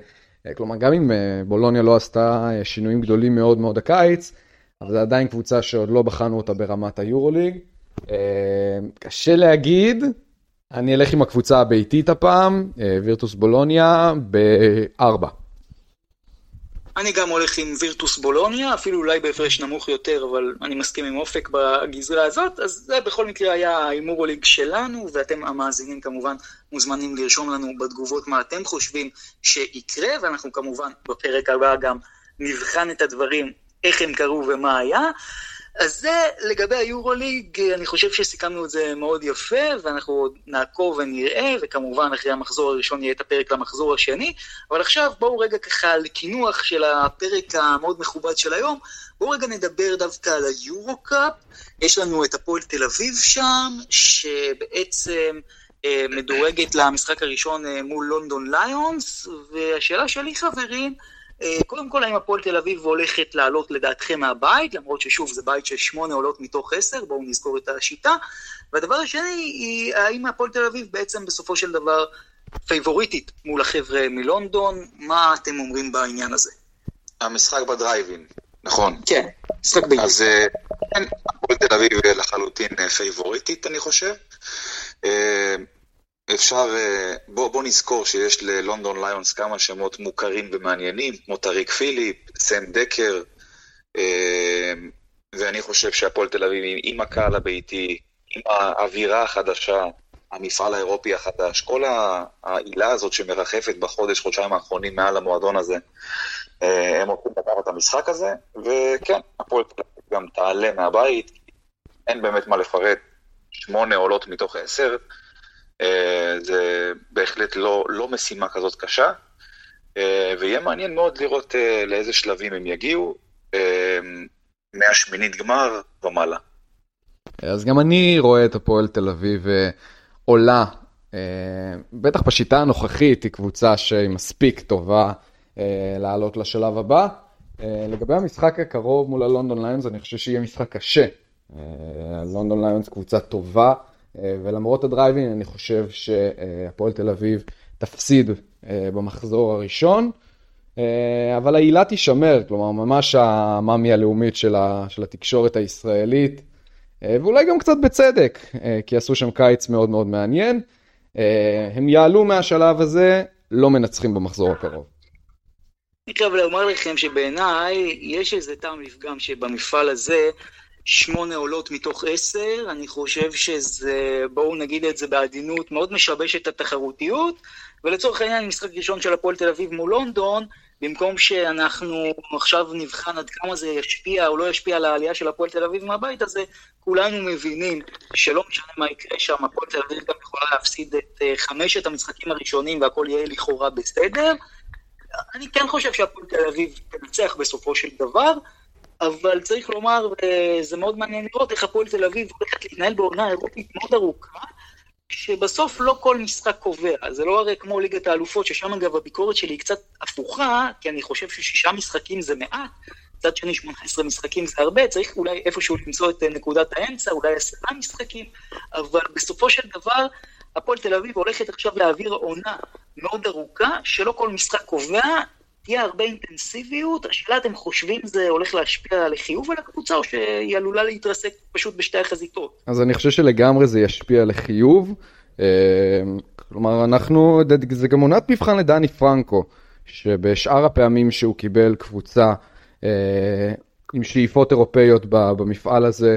אה, כלומר גם אם אה, בולוניה לא עשתה שינויים גדולים מאוד מאוד הקיץ, אבל זו עדיין קבוצה שעוד לא בחנו אותה ברמת היורוליג. אה, קשה להגיד, אני אלך עם הקבוצה הביתית הפעם, אה, וירטוס בולוניה, בארבע. אני גם הולך עם וירטוס בולוניה, אפילו אולי בהפרש נמוך יותר, אבל אני מסכים עם אופק בגזרה הזאת, אז זה בכל מקרה היה ההימור הליג שלנו, ואתם המאזינים כמובן מוזמנים לרשום לנו בתגובות מה אתם חושבים שיקרה, ואנחנו כמובן בפרק הבא גם נבחן את הדברים, איך הם קרו ומה היה. אז זה לגבי היורוליג, אני חושב שסיכמנו את זה מאוד יפה, ואנחנו עוד נעקוב ונראה, וכמובן אחרי המחזור הראשון יהיה את הפרק למחזור השני, אבל עכשיו בואו רגע ככה לקינוח של הפרק המאוד מכובד של היום, בואו רגע נדבר דווקא על היורו-קאפ, יש לנו את הפועל תל אביב שם, שבעצם... אה, מדורגת למשחק הראשון אה, מול לונדון ליונס, והשאלה שלי חברים, קודם כל, האם הפועל תל אביב הולכת לעלות לדעתכם מהבית, למרות ששוב, זה בית של שמונה עולות מתוך עשר, בואו נזכור את השיטה. והדבר השני, היא האם הפועל תל אביב בעצם בסופו של דבר פייבוריטית מול החבר'ה מלונדון, מה אתם אומרים בעניין הזה? המשחק בדרייבין, נכון. כן, משחק ביום. אז אה, כן, הפועל תל אביב לחלוטין אה, פייבוריטית, אני חושב. אפשר, אה, בוא, בוא נזכור שיש ללונדון ליונס כמה שמות מוכרים ומעניינים, כמו טריק פיליפ, סם דקר, אה, ואני חושב שהפועל תל אביב עם הקהל הביתי, עם האווירה החדשה, המפעל האירופי החדש, כל העילה הזאת שמרחפת בחודש, חודשיים האחרונים מעל המועדון הזה, אה, הם הולכים לקחת את המשחק הזה, וכן, הפועל תל אביב גם תעלה מהבית, אין באמת מה לפרט, שמונה עולות מתוך עשר. אה, זה בהחלט לא, לא משימה כזאת קשה, אה, ויהיה מעניין מאוד לראות אה, לאיזה שלבים הם יגיעו, מהשמינית גמר ומעלה. אז גם אני רואה את הפועל תל אביב עולה, בטח בשיטה הנוכחית היא קבוצה שהיא מספיק טובה לעלות לשלב הבא. לגבי המשחק הקרוב מול הלונדון ליונס, אני חושב שיהיה משחק קשה. לונדון ליונס קבוצה טובה. אה, ולמרות הדרייבין אני חושב שהפועל תל אביב תפסיד אה, במחזור הראשון, אה, אבל העילה תישמר, כלומר ממש המאמי הלאומית של, התקשורת הישראלית, ואולי גם קצת בצדק, כי עשו שם קיץ מאוד מאוד מעניין. הם יעלו מהשלב הזה, לא מנצחים במחזור הקרוב. אני חייב לומר לכם שבעיניי יש איזה טעם לפגם שבמפעל הזה שמונה עולות מתוך עשר, אני חושב שזה, בואו נגיד את זה בעדינות, מאוד משבש את התחרותיות, ולצורך העניין, משחק ראשון של הפועל תל אביב מול לונדון, במקום שאנחנו עכשיו נבחן עד כמה זה ישפיע או לא ישפיע על העלייה של הפועל תל אביב מהבית הזה, כולנו מבינים שלא משנה מה יקרה שם, הפועל תל אביב גם יכולה להפסיד את אה, חמשת המשחקים הראשונים והכל יהיה לכאורה בסדר. אני כן חושב שהפועל תל אביב תנצח בסופו של דבר, אבל צריך לומר, וזה מאוד מעניין לראות איך הפועל תל אביב הולכת להתנהל בעונה אירופית מאוד ארוכה, שבסוף לא כל משחק קובע. זה לא הרי כמו ליגת האלופות, ששם אגב הביקורת שלי היא קצת הפוכה, כי אני חושב ששישה משחקים זה מעט, מצד שני 18 משחקים זה הרבה, צריך אולי איפשהו למצוא את נקודת האמצע, אולי עשרה משחקים, אבל בסופו של דבר, הפועל תל אביב הולכת עכשיו להעביר עונה מאוד ארוכה, שלא כל משחק קובע, תהיה הרבה אינטנסיביות, השאלה אתם חושבים זה הולך להשפיע לחיוב על הקבוצה, או שהיא עלולה להתרסק פשוט בשתי החזיתות? אז אני חושב שלגמרי זה ישפיע לחיוב. אה, כלומר, אנחנו, זה גם עונת מבחן לדני פרנקו, שבשאר הפעמים שהוא קיבל קבוצה אה, עם שאיפות אירופאיות במפעל הזה,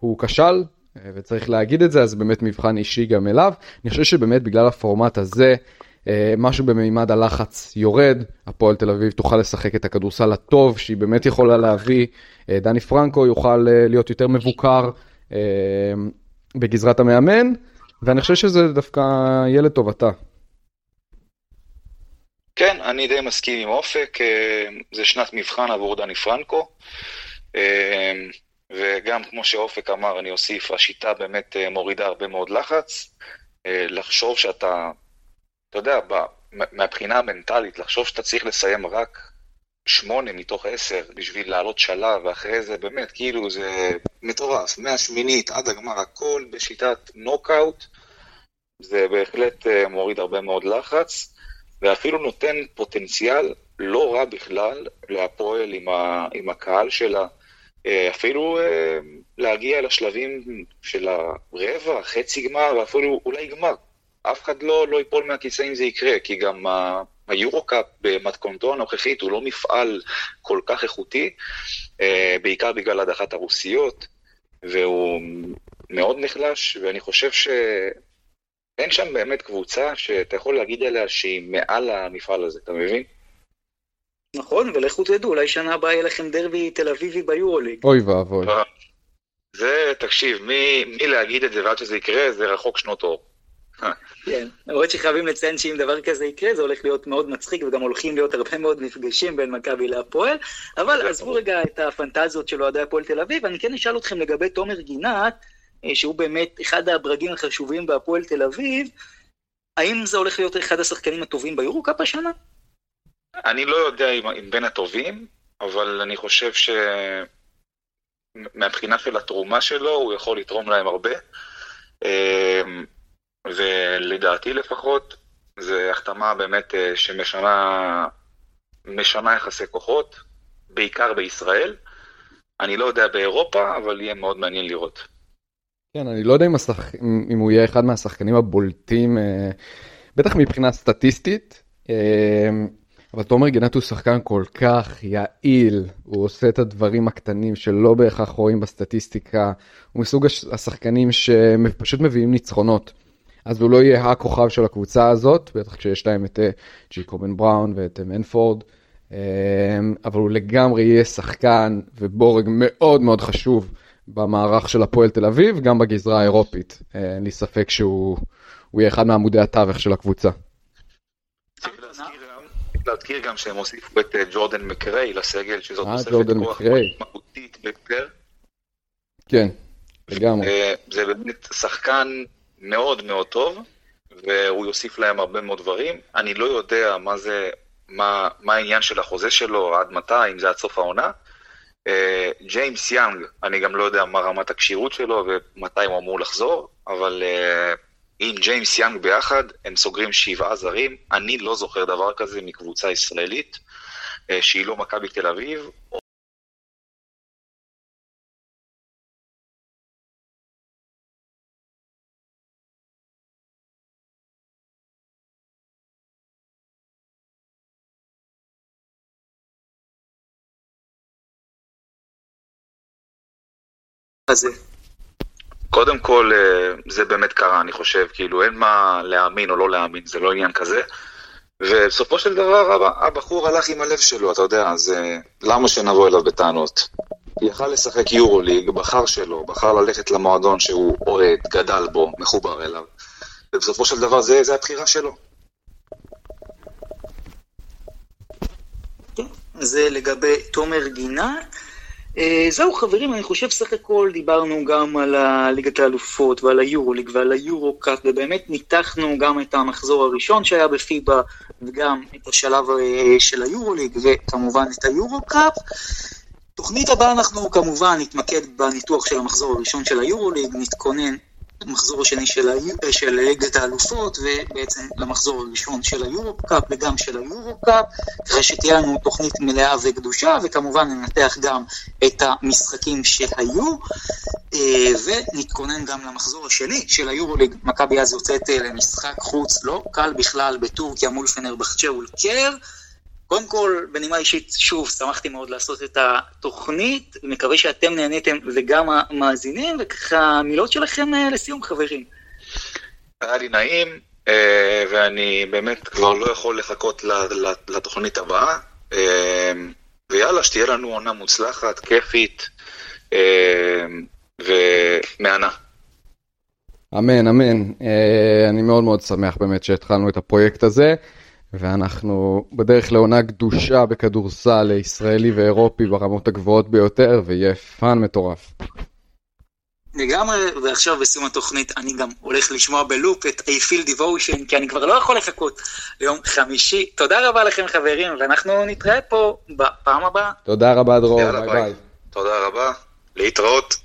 הוא כשל, אה, וצריך להגיד את זה, אז באמת מבחן אישי גם אליו. אני חושב שבאמת בגלל הפורמט הזה, משהו במימד הלחץ יורד, הפועל תל אביב תוכל לשחק את הכדורסל הטוב שהיא באמת יכולה להביא, אה, דני פרנקו יוכל אה, להיות יותר מבוקר בגזרת המאמן, ואני חושב שזה דווקא יהיה לטובתה. כן, אני די מסכים עם אופק, זה שנת מבחן עבור דני פרנקו, וגם כמו שאופק אמר, אני אוסיף, השיטה באמת מורידה הרבה מאוד לחץ. לחשוב שאתה אתה יודע, מהבחינה המנטלית, לחשוב שאתה צריך לסיים רק שמונה מתוך עשר בשביל לעלות שלב, ואחרי זה באמת, כאילו, זה מטורף. מהשמינית עד הגמר, הכל בשיטת נוקאוט, זה בהחלט אה, מוריד הרבה מאוד לחץ, ואפילו נותן פוטנציאל לא רע בכלל להפועל עם, ה, עם הקהל שלה. אה, אפילו אה, להגיע לשלבים של הרבע, חצי גמר, ואפילו אולי גמר. אף אחד לא, לא ייפול מהכיסא אם זה יקרה, כי גם היורו-קאפ במתכונתו הנוכחית הוא לא מפעל כל כך איכותי, אה, בעיקר בגלל הדחת הרוסיות, והוא מאוד נחלש, ואני חושב שאין שם באמת קבוצה שאתה יכול להגיד עליה שהיא מעל המפעל הזה, אתה מבין? נכון, ולכו תדעו, אולי שנה הבאה יהיה לכם דרבי תל אביבי ביורוליג. אוי ואבוי. זה, תקשיב, מי, מי להגיד את זה ועד שזה יקרה, זה רחוק שנות אור. כן, למרות שחייבים לציין שאם דבר כזה יקרה, זה הולך להיות מאוד מצחיק, וגם הולכים להיות הרבה מאוד מפגשים בין מכבי להפועל. אבל עזבו רגע את הפנטזיות של אוהדי הפועל תל אביב, אני כן אשאל אתכם לגבי תומר גינת, אה, שהוא באמת אחד הברגים החשובים בהפועל תל אביב, האם זה הולך להיות אחד השחקנים הטובים ביורו-קאפ השנה? אני לא יודע אם, אם בין הטובים, אבל אני חושב שמבחינה של התרומה שלו, הוא יכול לתרום להם הרבה. ולדעתי לפחות, זו החתמה באמת אה, שמשנה משנה יחסי כוחות, בעיקר בישראל. אני לא יודע באירופה, אבל יהיה מאוד מעניין לראות. כן, אני לא יודע אם, השח... אם הוא יהיה אחד מהשחקנים הבולטים, אה, בטח מבחינה סטטיסטית, אה, אבל תומר גינת הוא שחקן כל כך יעיל, הוא עושה את הדברים הקטנים שלא בהכרח רואים בסטטיסטיקה, הוא מסוג השחקנים שפשוט מביאים ניצחונות. אז הוא לא יהיה הכוכב של הקבוצה הזאת, בטח כשיש להם את ג'יקובן אה, בראון ואת אה, מנפורד, אמ, אבל הוא לגמרי יהיה שחקן ובורג מאוד מאוד חשוב במערך של הפועל תל אביב, גם בגזרה האירופית. אה, אין לי ספק שהוא יהיה אחד מעמודי התווך של הקבוצה. להזכיר גם שהם הוסיפו את ג'ורדן מקריי לסגל, שזאת תוספת כוח משמעותית ביותר. כן, לגמרי. זה באמת שחקן מאוד מאוד טוב, והוא יוסיף להם הרבה מאוד דברים. אני לא יודע מה זה, מה, מה העניין של החוזה שלו, עד מתי, אם זה עד סוף העונה. אה, ג'יימס אה, יאנג, אני גם לא יודע מה רמת הכשירות שלו ומתי הוא אמור לחזור, אבל אה, עם ג'יימס יאנג ביחד, הם סוגרים שבעה זרים. אני לא זוכר דבר כזה מקבוצה ישראלית, אה, שהיא לא מכבי תל אביב, הזה? קודם כל, אה, זה באמת קרה, אני חושב, כאילו, אין מה להאמין או לא להאמין, זה לא עניין כזה. ובסופו של דבר, הבחור הלך עם הלב שלו, אתה יודע, אז אה, למה שנבוא אליו בטענות? יכל לשחק יורוליג, בחר שלו, בחר ללכת למועדון שהוא אוהד, גדל בו, מחובר אליו. ובסופו של דבר זה, זה הבחירה שלו. זה לגבי תומר גינת. אה, זהו חברים, אני חושב סך הכל דיברנו גם על ליגת האלופות ועל היורוליג ועל היורו-קאפ, ובאמת ניתחנו גם את המחזור הראשון שהיה בפיבה וגם את השלב אה, של היורוליג וכמובן את היורו-קאפ. תוכנית הבאה אנחנו כמובן נתמקד בניתוח של המחזור הראשון של היורוליג, נתכונן למחזור השני של, ה... של ליגת האלופות ובעצם למחזור הראשון של היורו-קאפ וגם של היורו-קאפ, אחרי שתהיה לנו תוכנית מלאה וקדושה וכמובן ננתח גם את המשחקים שהיו אה, ונתכונן גם למחזור השני של היורוליג, מכבי אז יוצאת אה, למשחק חוץ לא קל בכלל בטורקיה מול פנרבחצ'ה ולקר קודם כל, בנימה אישית, שוב, שמחתי מאוד לעשות את התוכנית, מקווה שאתם נהניתם וגם המאזינים, וככה מילות שלכם אה, לסיום, חברים. היה לי נעים, אה, ואני באמת כבר לא יכול לחכות לתוכנית הבאה, אה, ויאללה, שתהיה לנו עונה מוצלחת, כיפית ומהנה. אמן, אמן. אני מאוד מאוד שמח באמת שהתחלנו את הפרויקט הזה. ואנחנו בדרך לעונה גדושה בכדורסל ישראלי ואירופי ברמות הגבוהות ביותר, ויהיה fun מטורף. לגמרי, ועכשיו בסיום התוכנית אני גם הולך לשמוע בלופ את I feel devotion, כי אני כבר לא יכול לחכות ליום חמישי. תודה רבה לכם חברים, ואנחנו נתראה פה בפעם הבאה. תודה רבה דרור, ביי ביי. תודה רבה, להתראות.